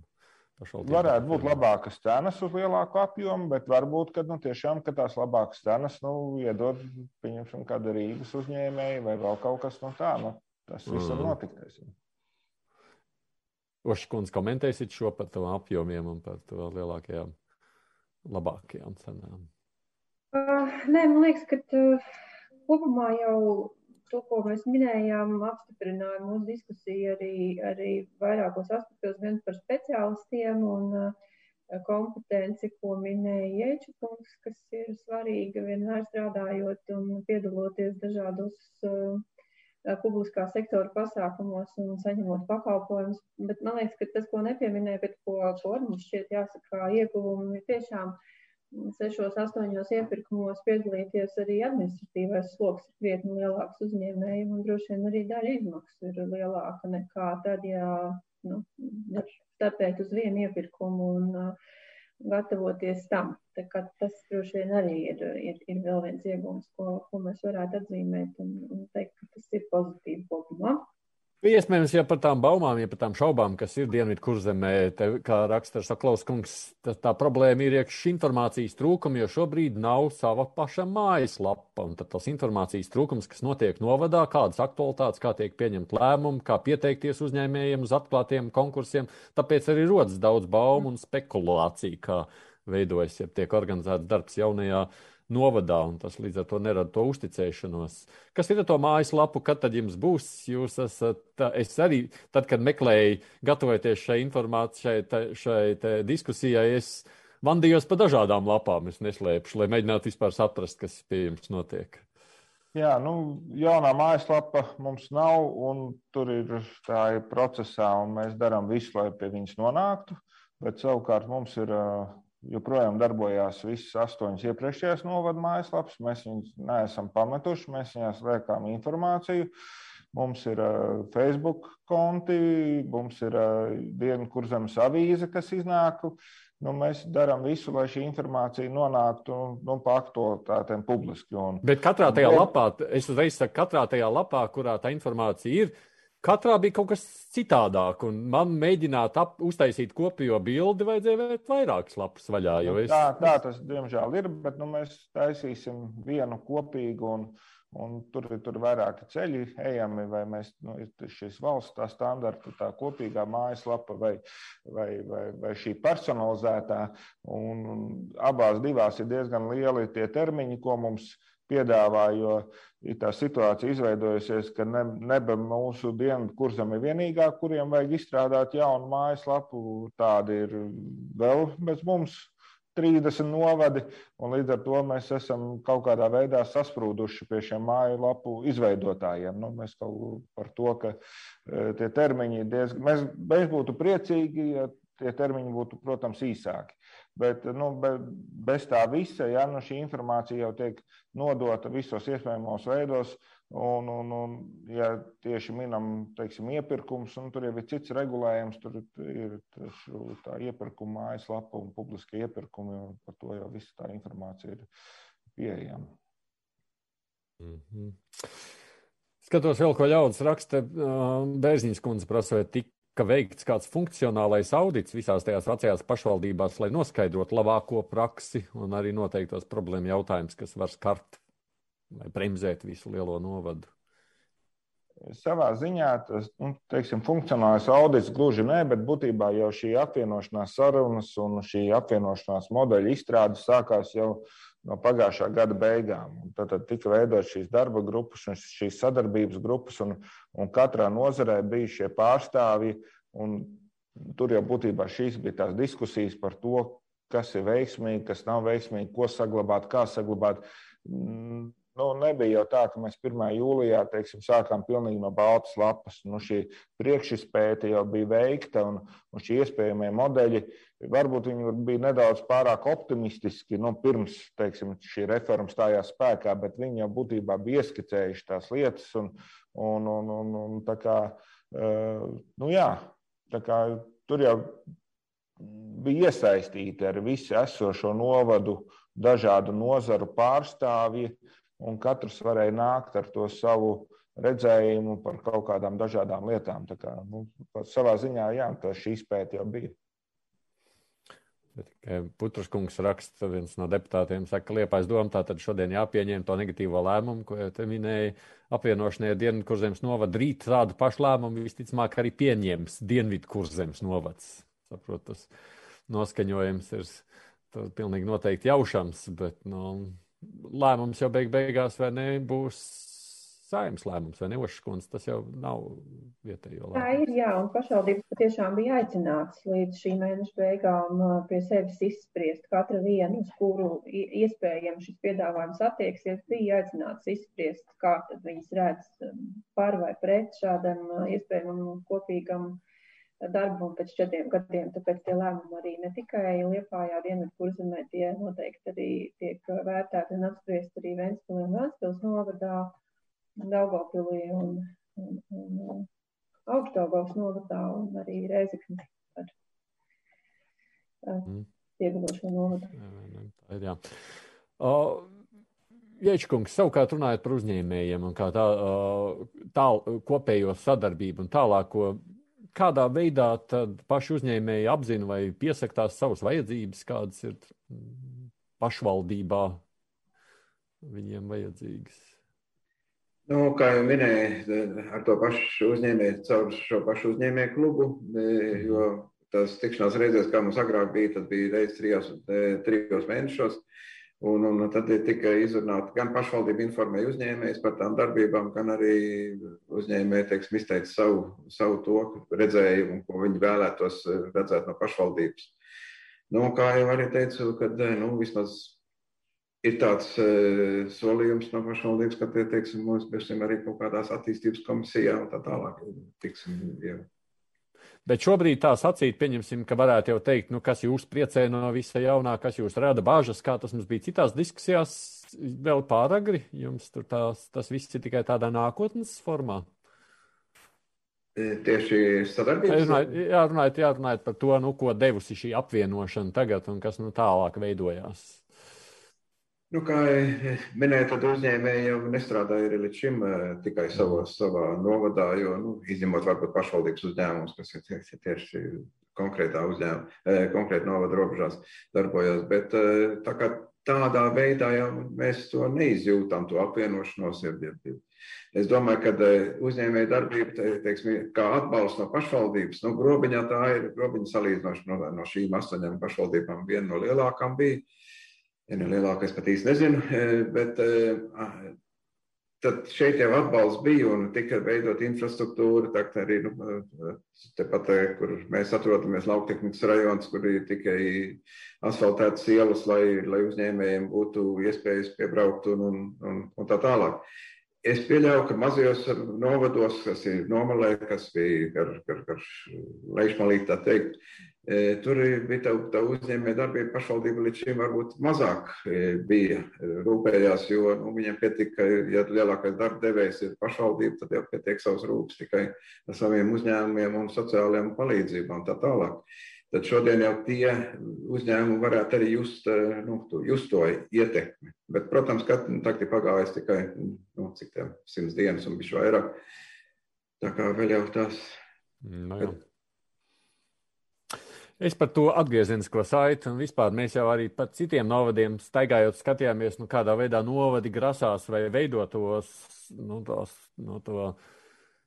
Varētu būt labākas cenas uz lielāku apjomu, bet varbūt, ka nu, tiešām ka tās labākas cenas nu, iedod pieņemsim kāda Rīgas uzņēmēja vai vēl kaut kas no tā. Nu, tas viss mm. notikt. Oškundze, komentēsiet šo par to apjomiem un par to lielākajām, labākajām cenām? Uh, nē, man liekas, ka uh, kopumā jau to, ko mēs minējām, apstiprināja mūsu diskusija arī, arī vairākos aspektos, gan par speciālistiem un uh, kompetenci, ko minēja Jēčukungs, kas ir svarīga vienmēr strādājot un piedaloties dažādos uh, publiskā sektora pasākumos un saņemot pakalpojumus. Bet man liekas, ka tas, ko nepieminēja, bet ko, ko mums šķiet jāsaka ieguvumi, ir tiešām uh, sešos, astoņos iepirkumos piedalīties arī administratīvais sloks ir krietni lielāks uzņēmējiem, un droši vien arī daļa izmaksu ir lielāka nekā tad, ja nu, startēt uz vienu iepirkumu un uh, gatavoties tam. Tas droši vien arī ir, ir, ir vēl viens iegūms, ko, ko mēs varētu atzīmēt un, un teikt, ka tas ir pozitīvi kopumā. Iespējams, ja par tām baumām, ja par tām šaubām, kas ir dienvidu kurzemē, te, kā raksta Saklaus kungs, tā, tā problēma ir iekšā informācijas trūkuma, jo šobrīd nav sava paša mājaslapa. Un tad tas informācijas trūkums, kas notiek novadā, kādas aktualitātes, kā tiek pieņemt lēmumi, kā pieteikties uzņēmējiem uz atklātiem konkursiem, tāpēc arī rodas daudz baumu un spekulāciju, kā veidojas, ja tiek organizēts darbs jaunajā novadā, un tas līdz ar to nerada to uzticēšanos. Kas ir ar to mājaslapu, kad tad jums būs? Jūs esat, es arī, tad, kad meklēju, gatavoties šai informācijai, šai, šai diskusijai, es vandījos pa dažādām lapām, es neslēpšu, lai mēģinātu vispār saprast, kas pie jums notiek. Jā, nu, jaunā mājaslapa mums nav, un tur ir tā ir procesā, un mēs darām visu, lai pie viņas nonāktu. Bet savukārt mums ir joprojām darbojās visas astoņas iepriekšējās novada mājaslapas. Mēs viņus neesam pametuši, mēs viņās liekām informāciju. Mums ir uh, Facebook konti, mums ir uh, dienu kurzemes avīze, kas iznāk. Nu, mēs darām visu, lai šī informācija nonāktu nu, pa aktualitātēm publiski. Un, Bet katrā tajā un, lapā, es uzreiz saku, katrā tajā lapā, kurā tā informācija ir, Katrā bija kaut kas citādāk, un man mēģināt ap, uztaisīt kopējo bildi, vajadzēja vērt vairākas lapas vaļā. Nu, es... tā, tā tas diemžēl ir, bet nu, mēs taisīsim vienu kopīgu, un, un tur ir vairāki ceļi ejami, vai mēs, nu, ir šīs valsts tā standarta, tā kopīgā mājaslapa, vai, vai, vai, vai šī personalizētā, un, un abās divās ir diezgan lieli tie termiņi, ko mums ir piedāvā, jo ir tā situācija izveidojusies, ka ne, neba mūsu dienvidu kursam ir vienīgā, kuriem vajag izstrādāt jaunu mājaslapu. Tādi ir vēl bez mums. 30 novadi, un līdz ar to mēs esam kaut kādā veidā sasprūduši pie šiem mājaslapu izveidotājiem. Nu, mēs kaut par to, ka e, tie termiņi diezgan. Mēs, mēs būtu priecīgi, ja tie termiņi būtu, protams, īsāki. Bet nu, be, bez tā visa, ja nu, šī informācija jau tiek nodota visos iespējamos veidos, un, un, un ja tieši minam teiksim, iepirkums, un tur jau ir cits regulējums, tur ir tašu, tā iepirkuma mājaslapa un publiskie iepirkumi, un par to jau visa tā informācija ir pieejama. Mm -hmm. Skatos, vēl ko ļaudis raksta. Bērziņas kundze prasa, vai tik ka veikts kāds funkcionālais audits visās tajās vecajās pašvaldībās, lai noskaidrotu labāko praksi un arī noteiktos problēmu jautājumus, kas var skart vai bremzēt visu lielo novadu. Savā ziņā tas nu, teiksim, funkcionālais audits gluži nē, bet būtībā jau šī apvienošanās sarunas un šī apvienošanās modeļa izstrāde sākās jau no pagājušā gada beigām. Un tad, tad tika veidotas šīs darba grupas un šīs sadarbības grupas, un, un katrā nozarē bija šie pārstāvji. Tur jau būtībā šīs bija tās diskusijas par to, kas ir veiksmīgi, kas nav veiksmīgi, ko saglabāt, kā saglabāt. Nu, nebija jau tā, ka mēs 1. jūlijā teiksim, sākām pilnīgi no baltas lapas. Nu, šī priekšspēja jau bija veikta, un, un šie iespējamie modeļi varbūt bija nedaudz pārāk optimistiski nu, pirms teiksim, šī reforma stājās spēkā, bet viņi jau būtībā bija ieskicējuši tās lietas. Un, un, un, un, un, tā kā, nu, jā, tā kā, tur jau bija iesaistīti ar visu esošo novadu, dažādu nozaru pārstāvji, un katrs varēja nākt ar to savu redzējumu par kaut kādām dažādām lietām. Tā kā, nu, savā ziņā, jā, tā šī izpēta jau bija. Putras kungs raksta, viens no deputātiem saka, ka Liepais doma tātad šodien jāpieņem to negatīvo lēmumu, ko jau te minēja apvienošanai Dienvidu kurzemes novada. Rīt tādu pašu lēmumu visticamāk arī pieņems Dienvidu kurzemes novads. Saprot, tas noskaņojums ir pilnīgi noteikti jaušams, bet nu, lēmums jau beig beigās vai ne būs saimnes lēmums vai neošskundze, tas jau nav vietējo lēmums. Tā ir, jā, un pašvaldības patiešām bija aicināts līdz šī mēneša beigām uh, pie sevis izspriest katra vienu, uz kuru iespējams šis piedāvājums attieksies, bija aicināts izspriest, kā tad viņas redz um, par vai pret šādam uh, iespējamam kopīgam darbu un pēc četriem gadiem, tāpēc tie lēmumi arī ne tikai Liepājā, Dienvidu kurzemē, tie noteikti arī tiek vērtēti un apspriest arī Ventspilī un Ventspils novadā. Daugavpilī un, un, un Augstdaugavas novadā un arī Reizekni par mm. piegulošo novadu. Tā ir, jā. Uh, Jēčkungs, savukārt runājot par uzņēmējiem un kā tā, tā kopējo sadarbību un tālāko, kādā veidā paši uzņēmēji apzina vai piesaka tās savas vajadzības, kādas ir pašvaldībā viņiem vajadzīgas? Nu, kā jau minēju, ar to pašu uzņēmēju, caur šo pašu uzņēmēju klubu, jo tās tikšanās reizēs, kā mums agrāk bija, tad bija reizes trijos, trijos mēnešos. Un, un tad tika izrunāta gan pašvaldība informēja uzņēmējus par tām darbībām, gan arī uzņēmēji teiksim, izteica savu, savu to redzējumu, ko viņi vēlētos redzēt no pašvaldības. Nu, kā jau arī teicu, kad nu, vismaz ir tāds uh, solījums no pašvaldības, ka tie, teiksim, mums būsim arī kaut kādās attīstības komisijā un tā tālāk. Tiksim, jau. Bet šobrīd tā sacīt, pieņemsim, ka varētu jau teikt, nu, kas jūs priecē no visa jaunā, kas jūs rada bāžas, kā tas mums bija citās diskusijās, vēl pāragri. Jums tur tās, tas viss ir tikai tādā nākotnes formā. E, tieši sadarbības. Runājot, jā, runājot par to, nu, ko devusi šī apvienošana tagad un kas nu, tālāk veidojās. Nu, kā minēja, tad uzņēmēji jau nestrādāja arī līdz šim eh, tikai savos, savā novadā, jo, nu, izņemot varbūt pašvaldības uzņēmumus, kas ir tieši, tieši konkrētā uzņēmuma, konkrēti novada robežās darbojas. Bet tā kā tādā veidā jau mēs to neizjūtam, to apvienošanos. Es domāju, ka uzņēmēja darbība, teiksim, kā atbalsts no pašvaldības, nu, grobiņā tā ir, grobiņa salīdzinoši no, no šīm astoņām pašvaldībām viena no lielākām bija ja ne lielākais pat īsti nezinu, <laughs> e, bet e, tad šeit jau atbalsts bija un tika veidot infrastruktūra, tagad arī, nu, e, tepat, kur mēs atrodamies lauktehnikas rajons, kur ir tikai asfaltētas ielas, lai, lai uzņēmējiem būtu iespējas piebraukt un, un, un, un tā tālāk. Es pieļauju, ka mazajos novados, kas ir nomalē, kas bija gar, gar, gar lejšmalīt, tā teikt, tur bija tā, tā uzņēmēja darbība, pašvaldība līdz šim varbūt mazāk e, bija e, rūpējās, jo nu, viņiem pietika, ja lielākais darba devējs ir pašvaldība, tad jau pietiek savs rūpes tikai ar saviem uzņēmumiem un sociālajiem palīdzībām tā tālāk. Tad šodien jau tie uzņēmumi varētu arī just, nu, just to ietekmi. Bet, protams, ka nu, tagad ir pagājis tikai nu, cik tiem simts dienas un bišķi vairāk. Tā kā vēl jau tās. No, jā. bet, Es par to atgriezenisko saiti, un vispār mēs jau arī par citiem novadiem staigājot, skatījāmies, nu, kādā veidā novadi grasās vai veidot tos, nu, tos, nu, to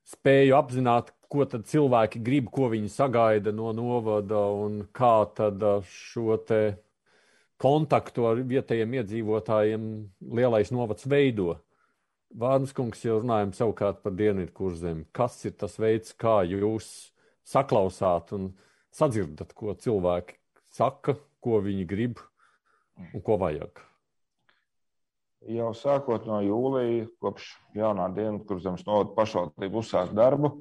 spēju apzināt, ko tad cilvēki grib, ko viņi sagaida no novada un kā tad šo te kontaktu ar vietējiem iedzīvotājiem lielais novads veido. Vārnas kungs jau runājam savukārt par dienvidu kurzem. Kas ir tas veids, kā jūs saklausāt un sadzirdat, ko cilvēki saka, ko viņi grib un ko vajag. jau sākot no jūlija, kopš jaunā diena, kur zemes novada pašvaldība uzsāk darbu,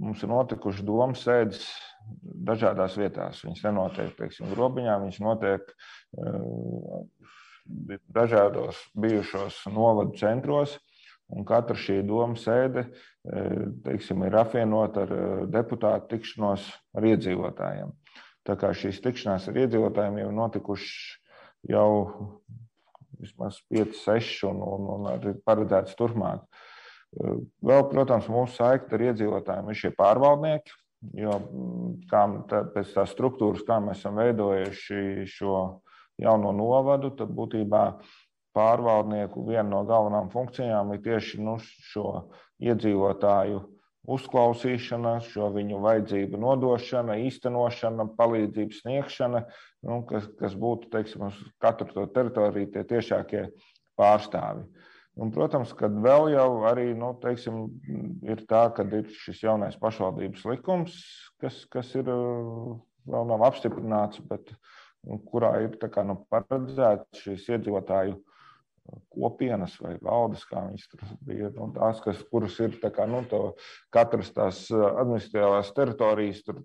mums ir notikuši domu sēdes dažādās vietās. Viņas nenotiek, teiksim, grobiņā, viņas notiek uh, dažādos bijušos novadu centros. Un katra šī doma sēde teiksim, ir apvienota ar deputātu tikšanos ar iedzīvotājiem. Tā kā šīs tikšanās ar iedzīvotājiem jau notikušas jau vismaz 5, 6 un, un, un arī paredzēts turpmāk. Vēl, protams, mūsu saikta ar iedzīvotājiem ir šie pārvaldnieki, jo kā, tā, pēc tās struktūras, kā mēs esam veidojuši šo jauno novadu, tad būtībā pārvaldnieku viena no galvenām funkcijām ir tieši nu, šo iedzīvotāju uzklausīšana, šo viņu vajadzību nodošana, īstenošana, palīdzības sniegšana, nu, kas, kas būtu teiksim, uz katru to teritoriju tie tiešākie pārstāvi. Un, protams, ka vēl jau arī nu, teiksim, ir tā, ka ir šis jaunais pašvaldības likums, kas, kas ir vēl nav apstiprināts, bet kurā ir kā, nu, paredzēts šīs iedzīvotāju kopienas vai valdes, kā viņas tur bija. Nu, tās, kas, kuras ir kā, nu, to, katras tās administratīvās teritorijas, tur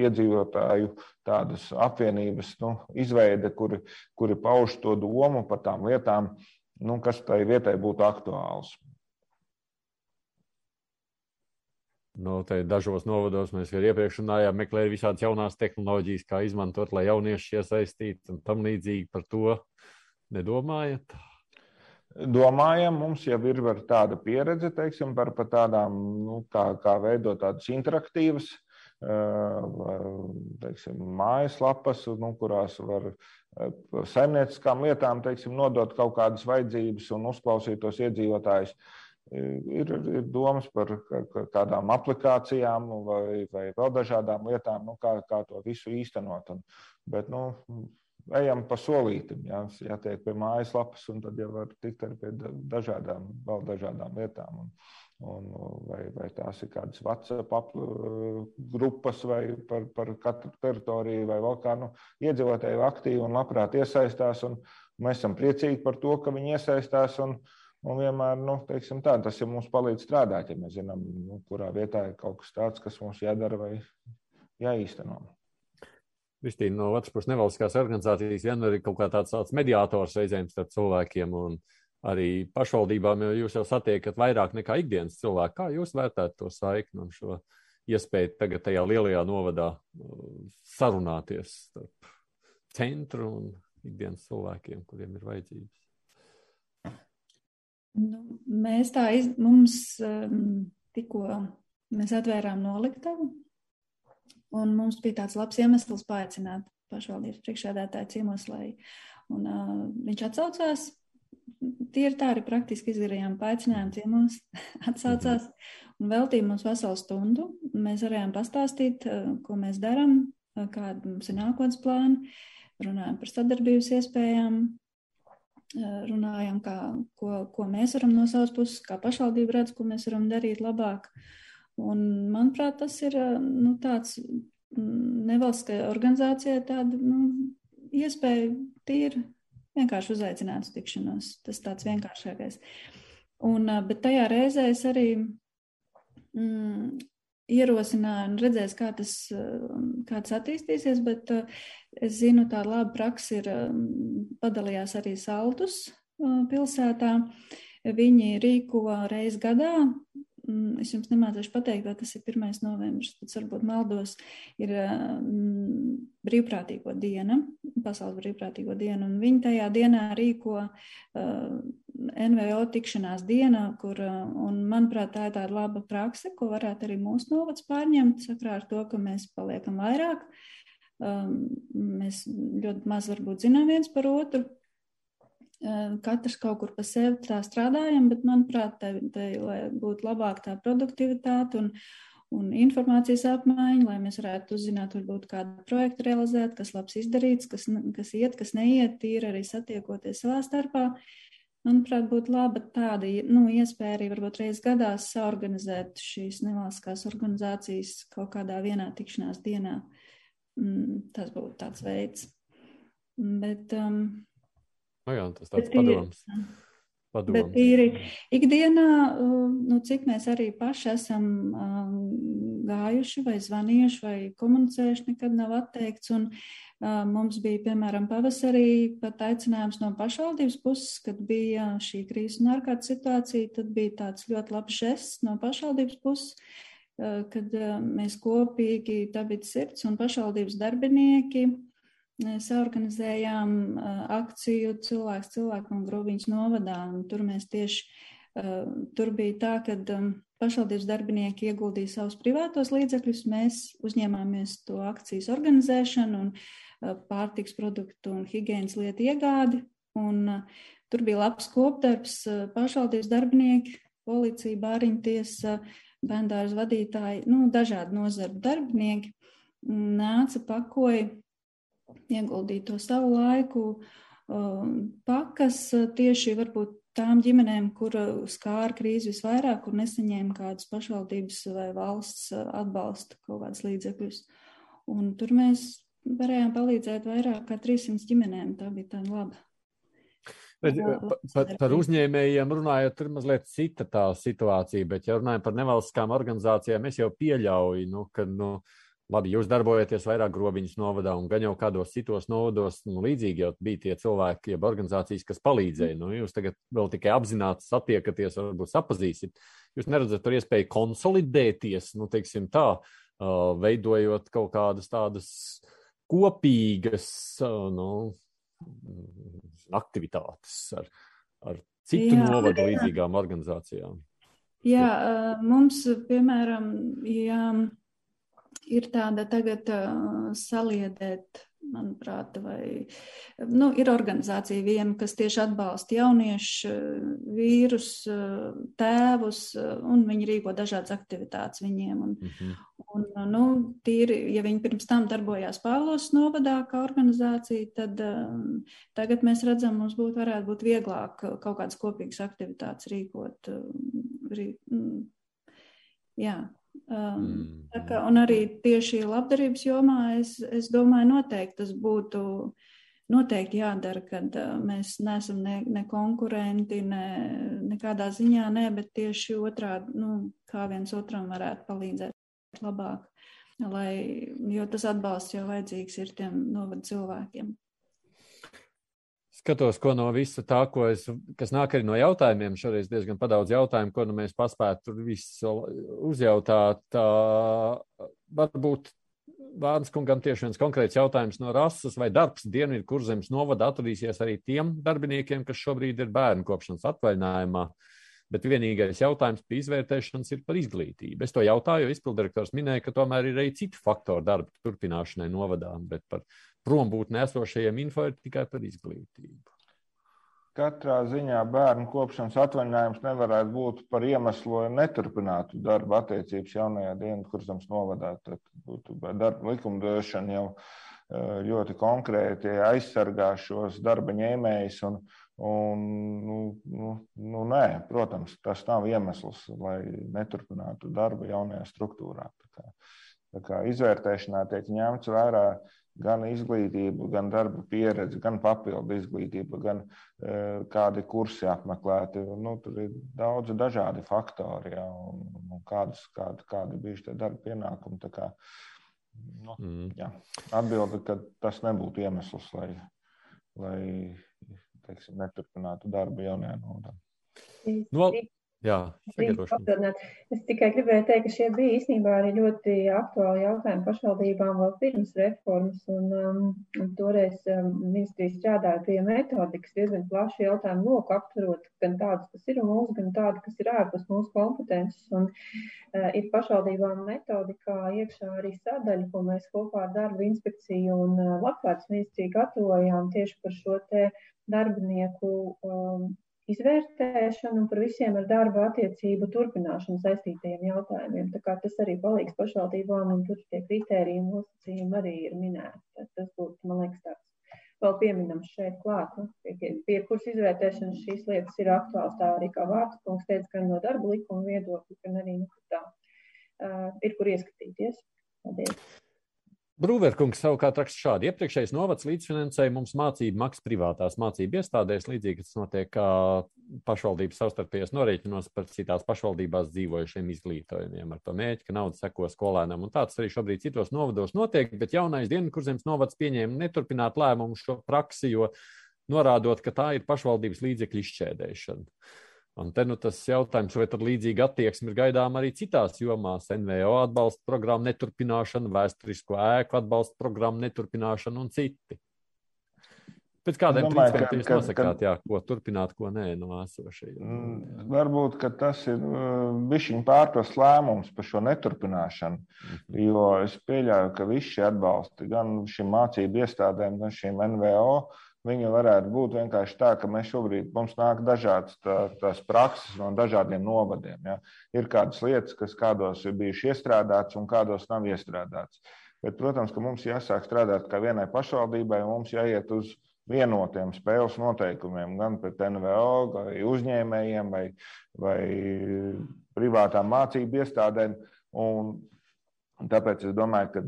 iedzīvotāju tādas apvienības nu, izveide, kuri, kuri pauž to domu par tām lietām, nu, kas tai vietai būtu aktuāls. Nu, dažos novados mēs jau iepriekš runājām, meklējām visādas jaunās tehnoloģijas, kā izmantot, lai jaunieši iesaistītu un tam līdzīgi par to nedomājat domājam, mums jau ir tāda pieredze, teiksim, par, par tādām, nu, kā, kā veidot tādas interaktīvas teiksim, mājaslapas, nu, kurās var saimnieciskām lietām teiksim, nodot kaut kādas vajadzības un uzklausīt tos iedzīvotājus. Ir, ir domas par kādām aplikācijām vai, vai vēl dažādām lietām, nu, kā, kā to visu īstenot. Un, bet, nu, ejam pa solītam, jā, jātiek pie mājaslapas, un tad jau var tikt arī pie dažādām, vēl dažādām lietām. Un, un, vai, vai tās ir kādas WhatsApp grupas vai par, par katru teritoriju, vai vēl kā nu, iedzīvotāji aktīvi un labprāt iesaistās. Un mēs esam priecīgi par to, ka viņi iesaistās. Un, Un vienmēr nu, tā, tas ir mums palīdz strādāt, ja mēs zinām, nu, kurā vietā ir kaut kas tāds, kas mums jādara vai jāīsteno. Kristīna, no otras puses, nevalstiskās organizācijas vienmēr ir kaut kā tāds, tāds mediātors reizēm starp cilvēkiem un arī pašvaldībām, jo jūs jau satiekat vairāk nekā ikdienas cilvēki. Kā jūs vērtētu to saikni un šo iespēju tagad tajā lielajā novadā uh, sarunāties starp centru un ikdienas cilvēkiem, kuriem ir vajadzības? Nu, mēs tā, iz, mums um, tikko mēs atvērām noliktavu Un mums bija tāds labs iemesls paaicināt pašvaldības priekšsēdētāju ciemos, lai un, uh, viņš atsaucās. Tīri tā arī praktiski izdarījām paaicinājumu ciemos, <laughs> atsaucās un veltīja mums veselu stundu. Mēs varējām pastāstīt, uh, ko mēs darām, uh, kāda mums ir nākotnes plāni, runājam par sadarbības iespējām, runājam, kā, ko, ko mēs varam no savas puses, kā pašvaldība redz, ko mēs varam darīt labāk. Uh, Un, manuprāt, tas ir nu, tāds mm, nevalstiskai organizācijai tāda nu, iespēja tīri vienkārši uzaicināt uz tikšanos. Tas tāds vienkāršākais. Un, bet tajā reizē es arī mm, ierosināju un redzēs, kā tas, kā tas attīstīsies, bet es zinu, tā laba praksa ir padalījās arī Saltus pilsētā. Viņi rīko reizi gadā es jums nemācīšu pateikt, vai tas ir 1. novembris, tad varbūt maldos, ir mm, brīvprātīgo diena, pasaules brīvprātīgo diena, un viņi tajā dienā rīko uh, NVO tikšanās diena, kur, uh, un manuprāt, tā ir tāda laba prakse, ko varētu arī mūsu novads pārņemt, sakrā ar to, ka mēs paliekam vairāk. Um, mēs ļoti maz varbūt zinām viens par otru, katrs kaut kur pa sevi tā strādājam, bet, manuprāt, tai, tai, lai būtu labāk tā produktivitāte un, un informācijas apmaiņa, lai mēs varētu uzzināt, varbūt kādu projektu realizēt, kas labs izdarīts, kas, kas iet, kas neiet, tīri arī satiekoties savā starpā. Manuprāt, būtu laba tāda nu, iespēja arī varbūt reiz gadā saorganizēt šīs nevalstiskās organizācijas kaut kādā vienā tikšanās dienā. Mm, tas būtu tāds veids. Bet um, Nu jā, tas tāds padoms. padomus. Bet tīri ikdienā, nu, cik mēs arī paši esam um, gājuši vai zvanījuši vai komunicējuši, nekad nav atteikts. Un, uh, mums bija, piemēram, pavasarī pat aicinājums no pašvaldības puses, kad bija šī krīzes un ārkārtas situācija, tad bija tāds ļoti labs žests no pašvaldības puses, uh, kad uh, mēs kopīgi, Dabits sirds un pašvaldības darbinieki, saorganizējām akciju cilvēks cilvēkam Grobiņas novadā. Tur mēs tieši, tur bija tā, ka pašvaldības darbinieki ieguldīja savus privātos līdzekļus, mēs uzņēmāmies to akcijas organizēšanu un pārtiks produktu un higienas lietu iegādi. Un tur bija labs kopdarbs, pašvaldības darbinieki, policija, bāriņtiesa, bērndārs vadītāji, nu, dažādi nozaru darbinieki nāca pakoja ieguldīt to savu laiku, pakas uh, tieši varbūt tām ģimenēm, kur uh, skāra krīze visvairāk, kur nesaņēma kādas pašvaldības vai valsts uh, atbalsta kaut kādas līdzekļus. Un tur mēs varējām palīdzēt vairāk kā 300 ģimenēm. Tā bija tāda laba. Bet, par, par uzņēmējiem runājot, tur mazliet cita tā situācija, bet, ja runājam par nevalstiskām organizācijām, es jau pieļauju, nu, ka nu, Labi, jūs darbojaties vairāk grobiņas novadā, un gan jau kādos citos novados, nu, līdzīgi jau bija tie cilvēki, jeb organizācijas, kas palīdzēja. Nu, jūs tagad vēl tikai apzināti satiekaties, varbūt sapazīsiet. Jūs neredzat par iespēju konsolidēties, nu, teiksim tā, veidojot kaut kādas tādas kopīgas, nu, aktivitātes ar, ar citu jā, novadu līdzīgām organizācijām. Jā, mums, piemēram, jā ir tāda tagad saliedēt, manuprāt, vai nu, ir organizācija viena, kas tieši atbalsta jauniešu vīrus, tēvus, un viņi rīko dažādas aktivitātes viņiem. Un, mm -hmm. un, nu, tīri, ja viņi pirms tam darbojās Pāvlos novadā kā organizācija, tad um, tagad mēs redzam, mums būtu varētu būt vieglāk kaut kādas kopīgas aktivitātes rīkot. Rī, jā, Um, mm. kā, un arī tieši labdarības jomā es, es domāju, noteikti tas būtu noteikti jādara, kad uh, mēs neesam ne, ne konkurenti, ne, nekādā ziņā, ne, bet tieši otrādi, nu, kā viens otram varētu palīdzēt labāk, lai, jo tas atbalsts jau vajadzīgs ir tiem novadu cilvēkiem skatos, ko no visa tā, ko es, kas nāk arī no jautājumiem, šoreiz diezgan padaudz jautājumu, ko nu mēs paspētu tur visu uzjautāt. Tā, varbūt Vārns kungam tieši viens konkrēts jautājums no rases vai darbs Dienvidu kurzemes novada atradīsies arī tiem darbiniekiem, kas šobrīd ir bērnu kopšanas atvaļinājumā. Bet vienīgais jautājums pie izvērtēšanas ir par izglītību. Es to jautāju, jo izpildirektors minēja, ka tomēr ir arī citi faktori darba turpināšanai novadā, bet par prombūtni esošajiem info ir tikai par izglītību. Katrā ziņā bērnu kopšanas atvaļinājums nevarētu būt par iemeslu, lai neturpinātu darba attiecības jaunajā dienas kursams novadā. Tad būtu darba likumdošana jau eh, ļoti konkrēti aizsargā šos darba ņēmējus. Un, un, nu, nu, nu, nē, protams, tas nav iemesls, lai neturpinātu darbu jaunajā struktūrā. Tā kā, tā kā izvērtēšanā tiek ņemts vērā gan izglītība, gan darba pieredze, gan papildu izglītība, gan uh, kādi kursi apmeklēti. Nu, tur ir daudz dažādi faktori, ja, un, un kādas, kādi, kādi bija šie darba pienākumi. Kā, nu, mm. jā, atbilde, ka tas nebūtu iemesls, lai, lai teiksim, neturpinātu darbu jaunajā nodā. No, Jā, es tikai gribēju teikt, ka šie bija īstenībā arī ļoti aktuāli jautājumi pašvaldībām vēl pirms reformas. Un, um, toreiz um, ministrija strādāja pie metodikas diezgan plašu jautājumu loku, aptverot gan tādus, kas ir mūsu, gan tādu, kas ir ārpus mūsu kompetences. Un, uh, ir pašvaldībām metodikā iekšā arī sadaļa, ko mēs kopā ar darba inspekciju un uh, labklājības ministriju gatavojām tieši par šo te darbinieku. Um, izvērtēšanu un par visiem ar darba attiecību turpināšanu saistītajiem jautājumiem. Tas arī palīdz pašvaldībām, un tur tie kriteriji un nosacījumi arī ir minēti. Tas būtu, man liekas, tāds vēl pieminams šeit klāt. Nu, pie, pie kuras izvērtēšanas šīs lietas ir aktuāls. Tā arī kā vārds kungs teica, gan no darba likuma viedokļa, gan arī nu, tā uh, ir, kur ieskatīties. Paldies. Brūverkungs savukārt raksta šādi. Iepriekšējais novads līdzfinansēja mums mācību maksas privātās mācību iestādēs, līdzīgi tas notiek kā pašvaldības savstarpējos norēķinos par citās pašvaldībās dzīvojušiem izglītojumiem ar to mēķi, ka nauda seko skolēnam. Un tāds arī šobrīd citos novados notiek, bet jaunais Dienvidkurzemes novads pieņēma neturpināt lēmumu šo praksi, jo norādot, ka tā ir pašvaldības līdzekļu izšķēdēšana. Un te nu tas jautājums, vai tad līdzīga attieksme ir gaidām arī citās jomās - NVO atbalsta programmu neturpināšana, vēsturisko ēku atbalsta programmu neturpināšana un citi. Pēc kādiem principiem jūs nosakāt, jā, ko turpināt, ko nē, no esošajiem? Mm, varbūt, ka tas ir bišķiņ pārprast lēmums par šo neturpināšanu, -hmm. jo es pieļauju, ka visi šie atbalsti gan šīm mācību iestādēm, gan šīm NVO Viņa varētu būt vienkārši tā, ka mēs šobrīd mums nāk dažādas tā, tās prakses no dažādiem novadiem. Ja. Ir kādas lietas, kas kādos ir bijušas iestrādātas un kādos nav iestrādātas. Bet, protams, ka mums jāsāk strādāt kā vienai pašvaldībai, un mums jāiet uz vienotiem spēles noteikumiem, gan pret NVO, vai uzņēmējiem, vai, vai privātām mācību iestādēm. Un tāpēc es domāju, ka,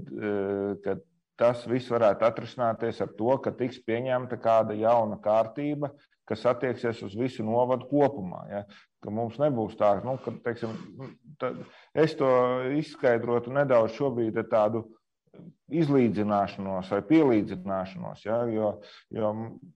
ka tas viss varētu atrisināties ar to, ka tiks pieņemta kāda jauna kārtība, kas attieksies uz visu novadu kopumā. Ja? Ka mums nebūs tā, nu, ka teiksim, es to izskaidrotu nedaudz šobrīd ar tādu izlīdzināšanos vai pielīdzināšanos. Ja? Jo, jo,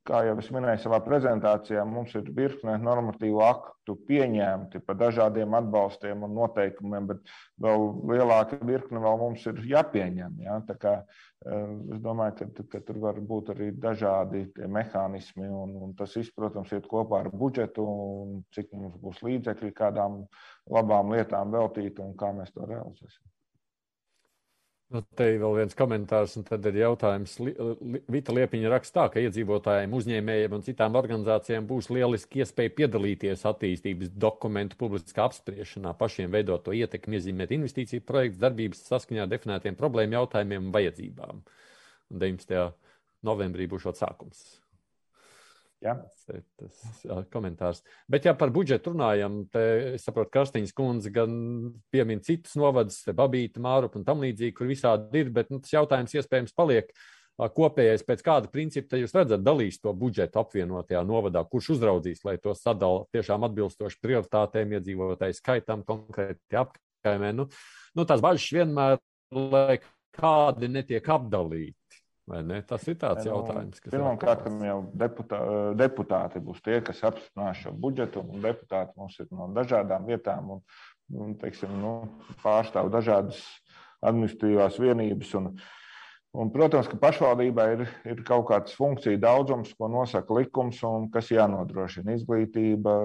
kā jau es minēju savā prezentācijā, mums ir virkne normatīvu aktu pieņemti par dažādiem atbalstiem un noteikumiem, bet vēl lielāka virkne vēl mums ir jāpieņem. Ja? Tā kā, eh, es domāju, ka, ka tur var būt arī dažādi mehānismi, un, un tas viss, protams, iet kopā ar budžetu, un cik mums būs līdzekļi kādām labām lietām veltīt un kā mēs to realizēsim. Nu, te ir vēl viens komentārs, un tad ir jautājums. Vita Liepiņa raksta tā, ka iedzīvotājiem, uzņēmējiem un citām organizācijām būs lieliski iespēja piedalīties attīstības dokumentu publiskā apspriešanā, pašiem veidot to ietekmi, iezīmēt investīciju projektu darbības saskaņā ar definētiem problēmu jautājumiem un vajadzībām. Un 19. novembrī būs šāds sākums. Ja? Tas, tas jā, komentārs. Bet, ja par budžetu runājam, te es saprotu, ka Karstiņas kundze gan piemin citus novadus, Babīta, Mārupa un tam līdzīgi, kur visādi ir, bet nu, tas jautājums iespējams paliek kopējais, pēc kāda principa jūs redzat, dalīs to budžetu apvienotajā novadā, kurš uzraudzīs, lai to sadala tiešām atbilstoši prioritātēm, iedzīvotāju skaitam, konkrēti apkaimē. Nu, nu, tās bažas vienmēr, lai kādi netiek apdalīti. Tas ir tāds nu, jautājums, kas. Pirmkārt, jau deputā, deputāti būs tie, kas apstiprinās šo budžetu, un deputāti mums ir no dažādām vietām un, un teiksim, nu, pārstāv dažādas administratīvās vienības. Un, un, protams, ka pašvaldībai ir, ir kaut kāds funkciju daudzums, ko nosaka likums, un kas jānodrošina izglītība,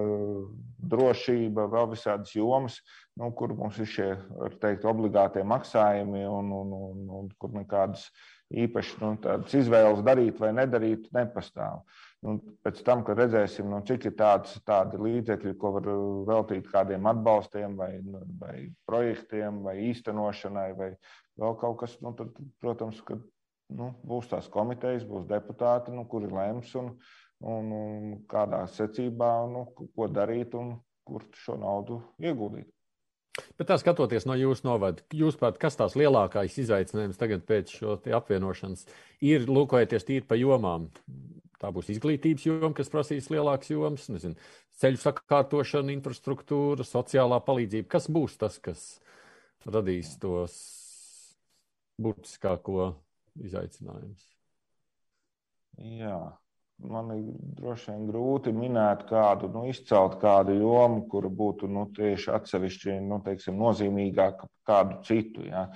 drošība, vēl visādas jomas, nu, kur mums ir šie, var teikt, obligātie maksājumi un, un, un, un kur nekādas īpaši nu, tādas izvēles darīt vai nedarīt, nepastāv. Nu, pēc tam, kad redzēsim, nu, cik ir tāds, tādi līdzekļi, ko var veltīt kādiem atbalstiem, vai, nu, vai projektiem, vai īstenošanai, vai vēl kaut kas, nu, tad, protams, ka nu, būs tās komitejas, būs deputāti, nu, kuri lems un, un, un kādā secībā, nu, ko darīt un kur šo naudu ieguldīt. Bet tā skatoties no jūsu novada, jūs pat kas tās lielākais izaicinājums tagad pēc šo apvienošanas ir lūkojoties tīri pa jomām? Tā būs izglītības joma, kas prasīs lielākas jomas, nezinu, ceļu sakārtošana, infrastruktūra, sociālā palīdzība. Kas būs tas, kas radīs tos būtiskāko izaicinājumus? Jā, man ir droši vien grūti minēt kādu, nu, izcelt kādu jomu, kura būtu nu, tieši atsevišķi nu, teiksim, nozīmīgāka par kādu citu. Ja.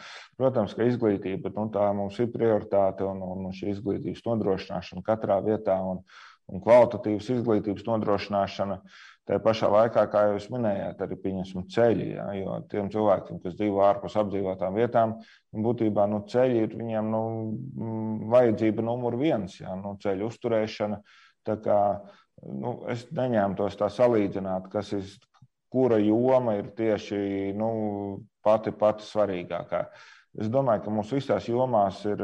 Protams, ka izglītība nu, tā mums ir prioritāte un, un šī izglītības nodrošināšana katrā vietā un, un kvalitatīvas izglītības nodrošināšana. Tā pašā laikā, kā jūs minējāt, arī pieņemsim ceļi. Ja, jo tiem cilvēkiem, kas dzīvo ārpus apdzīvotām vietām, būtībā nu, ceļi ir viņiem nu, vajadzība numur viens, ja, nu, ceļu uzturēšana. Kā, nu, es neņēmu tā salīdzināt, kas ir, kura joma ir tieši nu, pati, pati svarīgākā. Es domāju, ka mums visās jomās ir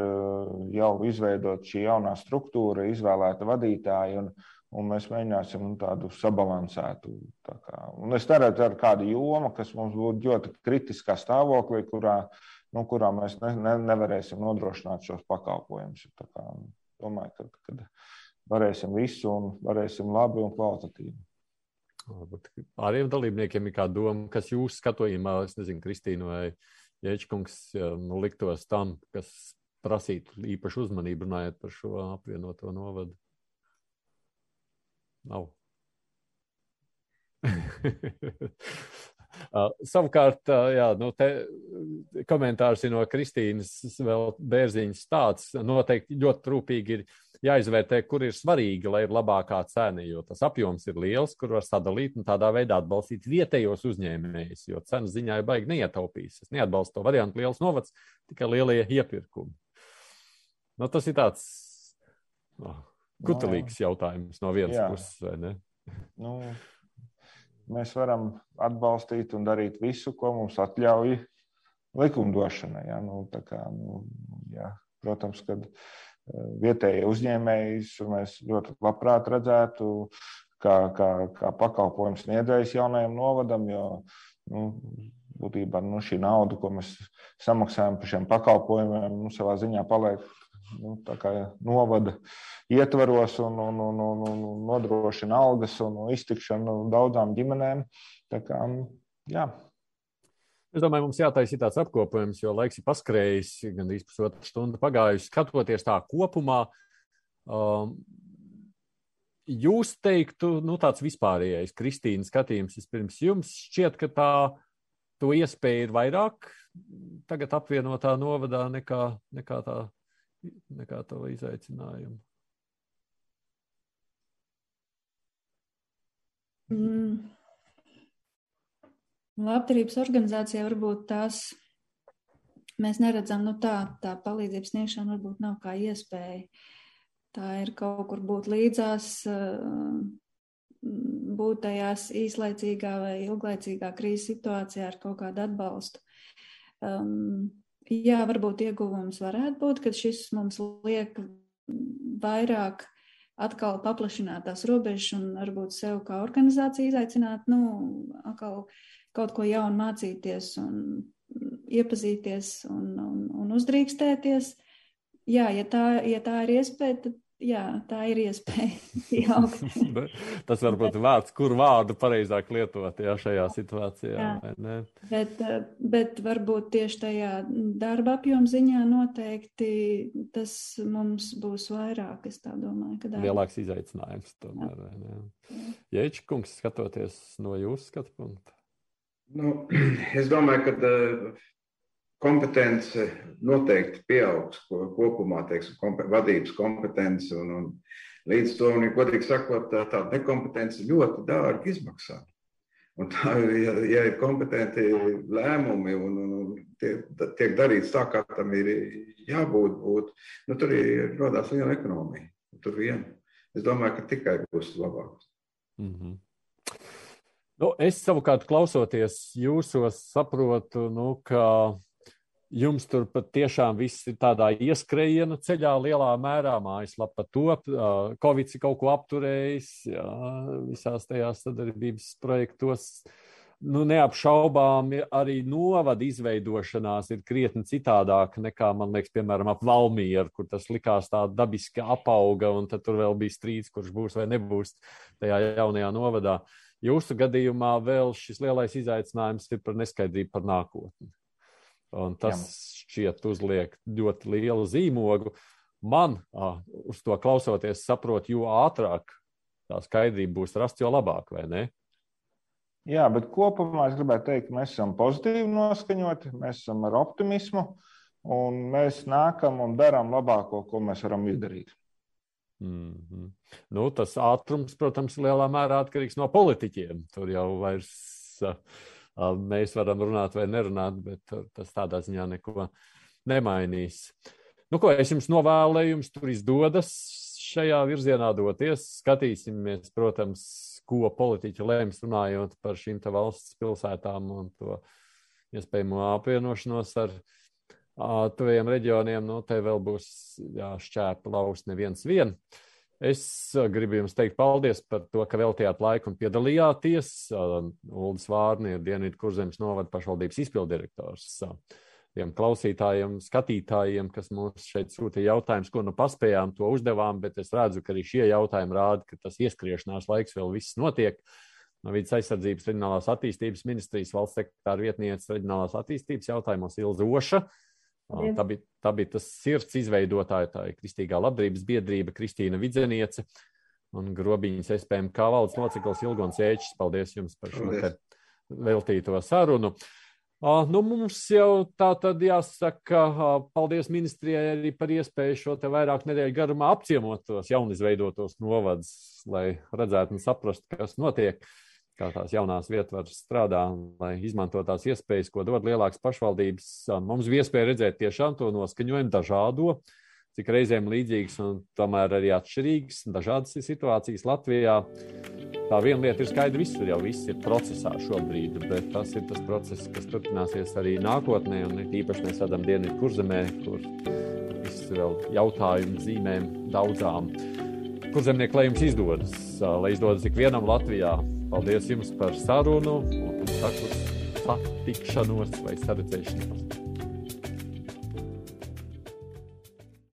jau izveidota šī jaunā struktūra, izvēlēta vadītāji. Un, un mēs mēģināsim nu, tādu sabalansētu. Tā kā. un es neredzu ar kādu jomu, kas mums būtu ļoti kritiskā stāvoklī, kurā, nu, kurā mēs ne, ne, nevarēsim nodrošināt šos pakalpojumus. Domāju, ka, ka varēsim visu un varēsim labi un kvalitatīvi. Āriem dalībniekiem ir kāda doma, kas jūsu skatījumā, es nezinu, Kristīna vai Jēčkungs, nu, liktos tam, kas prasītu īpašu uzmanību runājot par šo apvienoto novadu. Nav. <laughs> <laughs> Uh, savukārt, uh, jā, nu, komentārs ir no Kristīnas Bērziņas tāds. Noteikti ļoti rūpīgi ir jāizvērtē, kur ir svarīgi, lai ir labākā cena, jo tas apjoms ir liels, kur var sadalīt un tādā veidā atbalstīt vietējos uzņēmējus, jo cenas ziņā ir baigi neietaupīs. Es neatbalstu to variantu liels novads, tikai lielie iepirkumi. Nu, tas ir tāds oh, kutelīgs no, jautājums no vienas jā. puses, vai ne? Nu, mēs varam atbalstīt un darīt visu, ko mums atļauj likumdošana. Ja? Nu, kā, nu, jā. Protams, ka eh, vietējie uzņēmēji mēs ļoti labprāt redzētu, kā, kā, kā pakalpojums sniedzējs jaunajam novadam, jo nu, būtībā nu, šī nauda, ko mēs samaksājam par šiem pakalpojumiem, nu, savā ziņā paliek nu, novada ietvaros un, un, un, un, un nodrošina algas un iztikšanu daudzām ģimenēm. Tā kā, jā. Es domāju, mums jātaisa tāds apkopojums, jo laiks ir paskrējis, gandrīz pusotra stunda pagājusi. Skatoties tā kopumā, um, jūs teiktu, nu, tāds vispārējais Kristīnas skatījums vispirms jums šķiet, ka tā to iespēja ir vairāk tagad apvienotā novadā nekā, nekā tā nekā to izaicinājumu? Mm. Labdarības organizācija varbūt tās mēs neredzam, nu tā, tā palīdzības sniegšana varbūt nav kā iespēja. Tā ir kaut kur būt līdzās, būt tajās īslaicīgā vai ilglaicīgā krīzes situācijā ar kaut kādu atbalstu. Um, jā, varbūt ieguvums varētu būt, ka šis mums liek vairāk atkal paplašināt tās robežas un varbūt sev kā organizāciju izaicināt, nu, atkal kaut ko jaunu mācīties un iepazīties un, un, un uzdrīkstēties. Jā, ja tā, ja tā ir iespēja, tad jā, tā ir iespēja. <laughs> <laughs> Tas varbūt vārds, kur vārdu pareizāk lietot jā, šajā situācijā. Jā. Bet, bet varbūt tieši tajā darba apjoma ziņā noteikti tas mums būs vairāk, es tā domāju. Ka Lielāks izaicinājums tomēr. Jēči kungs, skatoties no jūsu skatu punkta. Nu, <clears throat> es domāju, ka kompetence noteikti pieaugs kopumā, teiksim, kompe, vadības kompetence. Un, un līdz to, un, godīgi sakot, tā, tā nekompetence ļoti dārgi izmaksā. Un tā ir, ja, ja ir kompetenti lēmumi un, un, un tiek, tiek darīts tā, kā tam ir jābūt, būt, nu, tur ir radās liela ekonomija. Tur vien. Es domāju, ka tikai būs labāk. Mm -hmm. nu, es savukārt klausoties jūsos, saprotu, nu, ka Jums tur pat tiešām viss ir tādā ieskrējiena ceļā lielā mērā. Mājaslapa top, Covid ir kaut ko apturējis, jā, visās tajās sadarbības projektos. Nu, neapšaubām arī novada izveidošanās ir krietni citādāka nekā, man liekas, piemēram, ap Valmieru, kur tas likās tā dabiski apauga, un tad tur vēl bija strīds, kurš būs vai nebūs tajā jaunajā novadā. Jūsu gadījumā vēl šis lielais izaicinājums ir par neskaidrību par nākotni. Un tas Jā. šķiet uzliek ļoti lielu zīmogu. Man uz to klausoties, saprot, jo ātrāk tā skaidrība būs rasta, jo labāk, vai ne? Jā, bet kopumā es gribētu teikt, ka mēs esam pozitīvi noskaņoti, mēs esam ar optimismu, un mēs nākam un darām labāko, ko mēs varam izdarīt. Mm -hmm. nu, tas ātrums, protams, lielā mērā atkarīgs no politiķiem. Tur jau vairs mēs varam runāt vai nerunāt, bet tas tādā ziņā neko nemainīs. Nu, ko es jums novēlu, jums tur izdodas šajā virzienā doties. Skatīsimies, protams, ko politiķi lēms runājot par šīm valsts pilsētām un to iespējamo apvienošanos ar tuviem reģioniem. Nu, te vēl būs jāšķēpa laust neviens vien. Es gribu jums teikt paldies par to, ka veltījāt laiku un piedalījāties. Uldis Vārni ir Dienvidu kurzemes novada pašvaldības izpildirektors. Tiem klausītājiem, skatītājiem, kas mums šeit sūtīja jautājumus, ko nu paspējām, to uzdevām, bet es redzu, ka arī šie jautājumi rāda, ka tas ieskriešanās laiks vēl viss notiek. No vidas aizsardzības reģionālās attīstības ministrijas valsts sekretāra vietniece reģionālās attīstības jautājumos Ilza Oša Tā bija, tā bija tas sirds izveidotāja, tā ir Kristīgā labdarības biedrība Kristīna Vidzeniece un Grobiņas SPMK valdes loceklis Ilgons Ēčs. Paldies jums par šo veltīto sarunu. Uh, nu, mums jau tā tad jāsaka, uh, paldies ministrijai arī par iespēju šo te vairāk nedēļu garumā apciemot tos jaunizveidotos novadus, lai redzētu un saprastu, kas notiek. Uh, kā tās jaunās vietvaras strādā, lai izmanto tās iespējas, ko dod lielākas pašvaldības. Mums bija iespēja redzēt tiešām to noskaņojumu dažādo, cik reizēm līdzīgs un tomēr arī atšķirīgs, dažādas situācijas Latvijā. Tā viena lieta ir skaidra, visur jau viss ir procesā šobrīd, bet tas ir tas process, kas turpināsies arī nākotnē, un īpaši mēs redzam Dienvidu kurzemē, kur viss vēl jautājumu zīmēm daudzām. Kurzemnieku, lai jums izdodas, lai izdodas ikvienam Latvijā Paldies jums par sarunu un saku satikšanos vai saredzēšanos.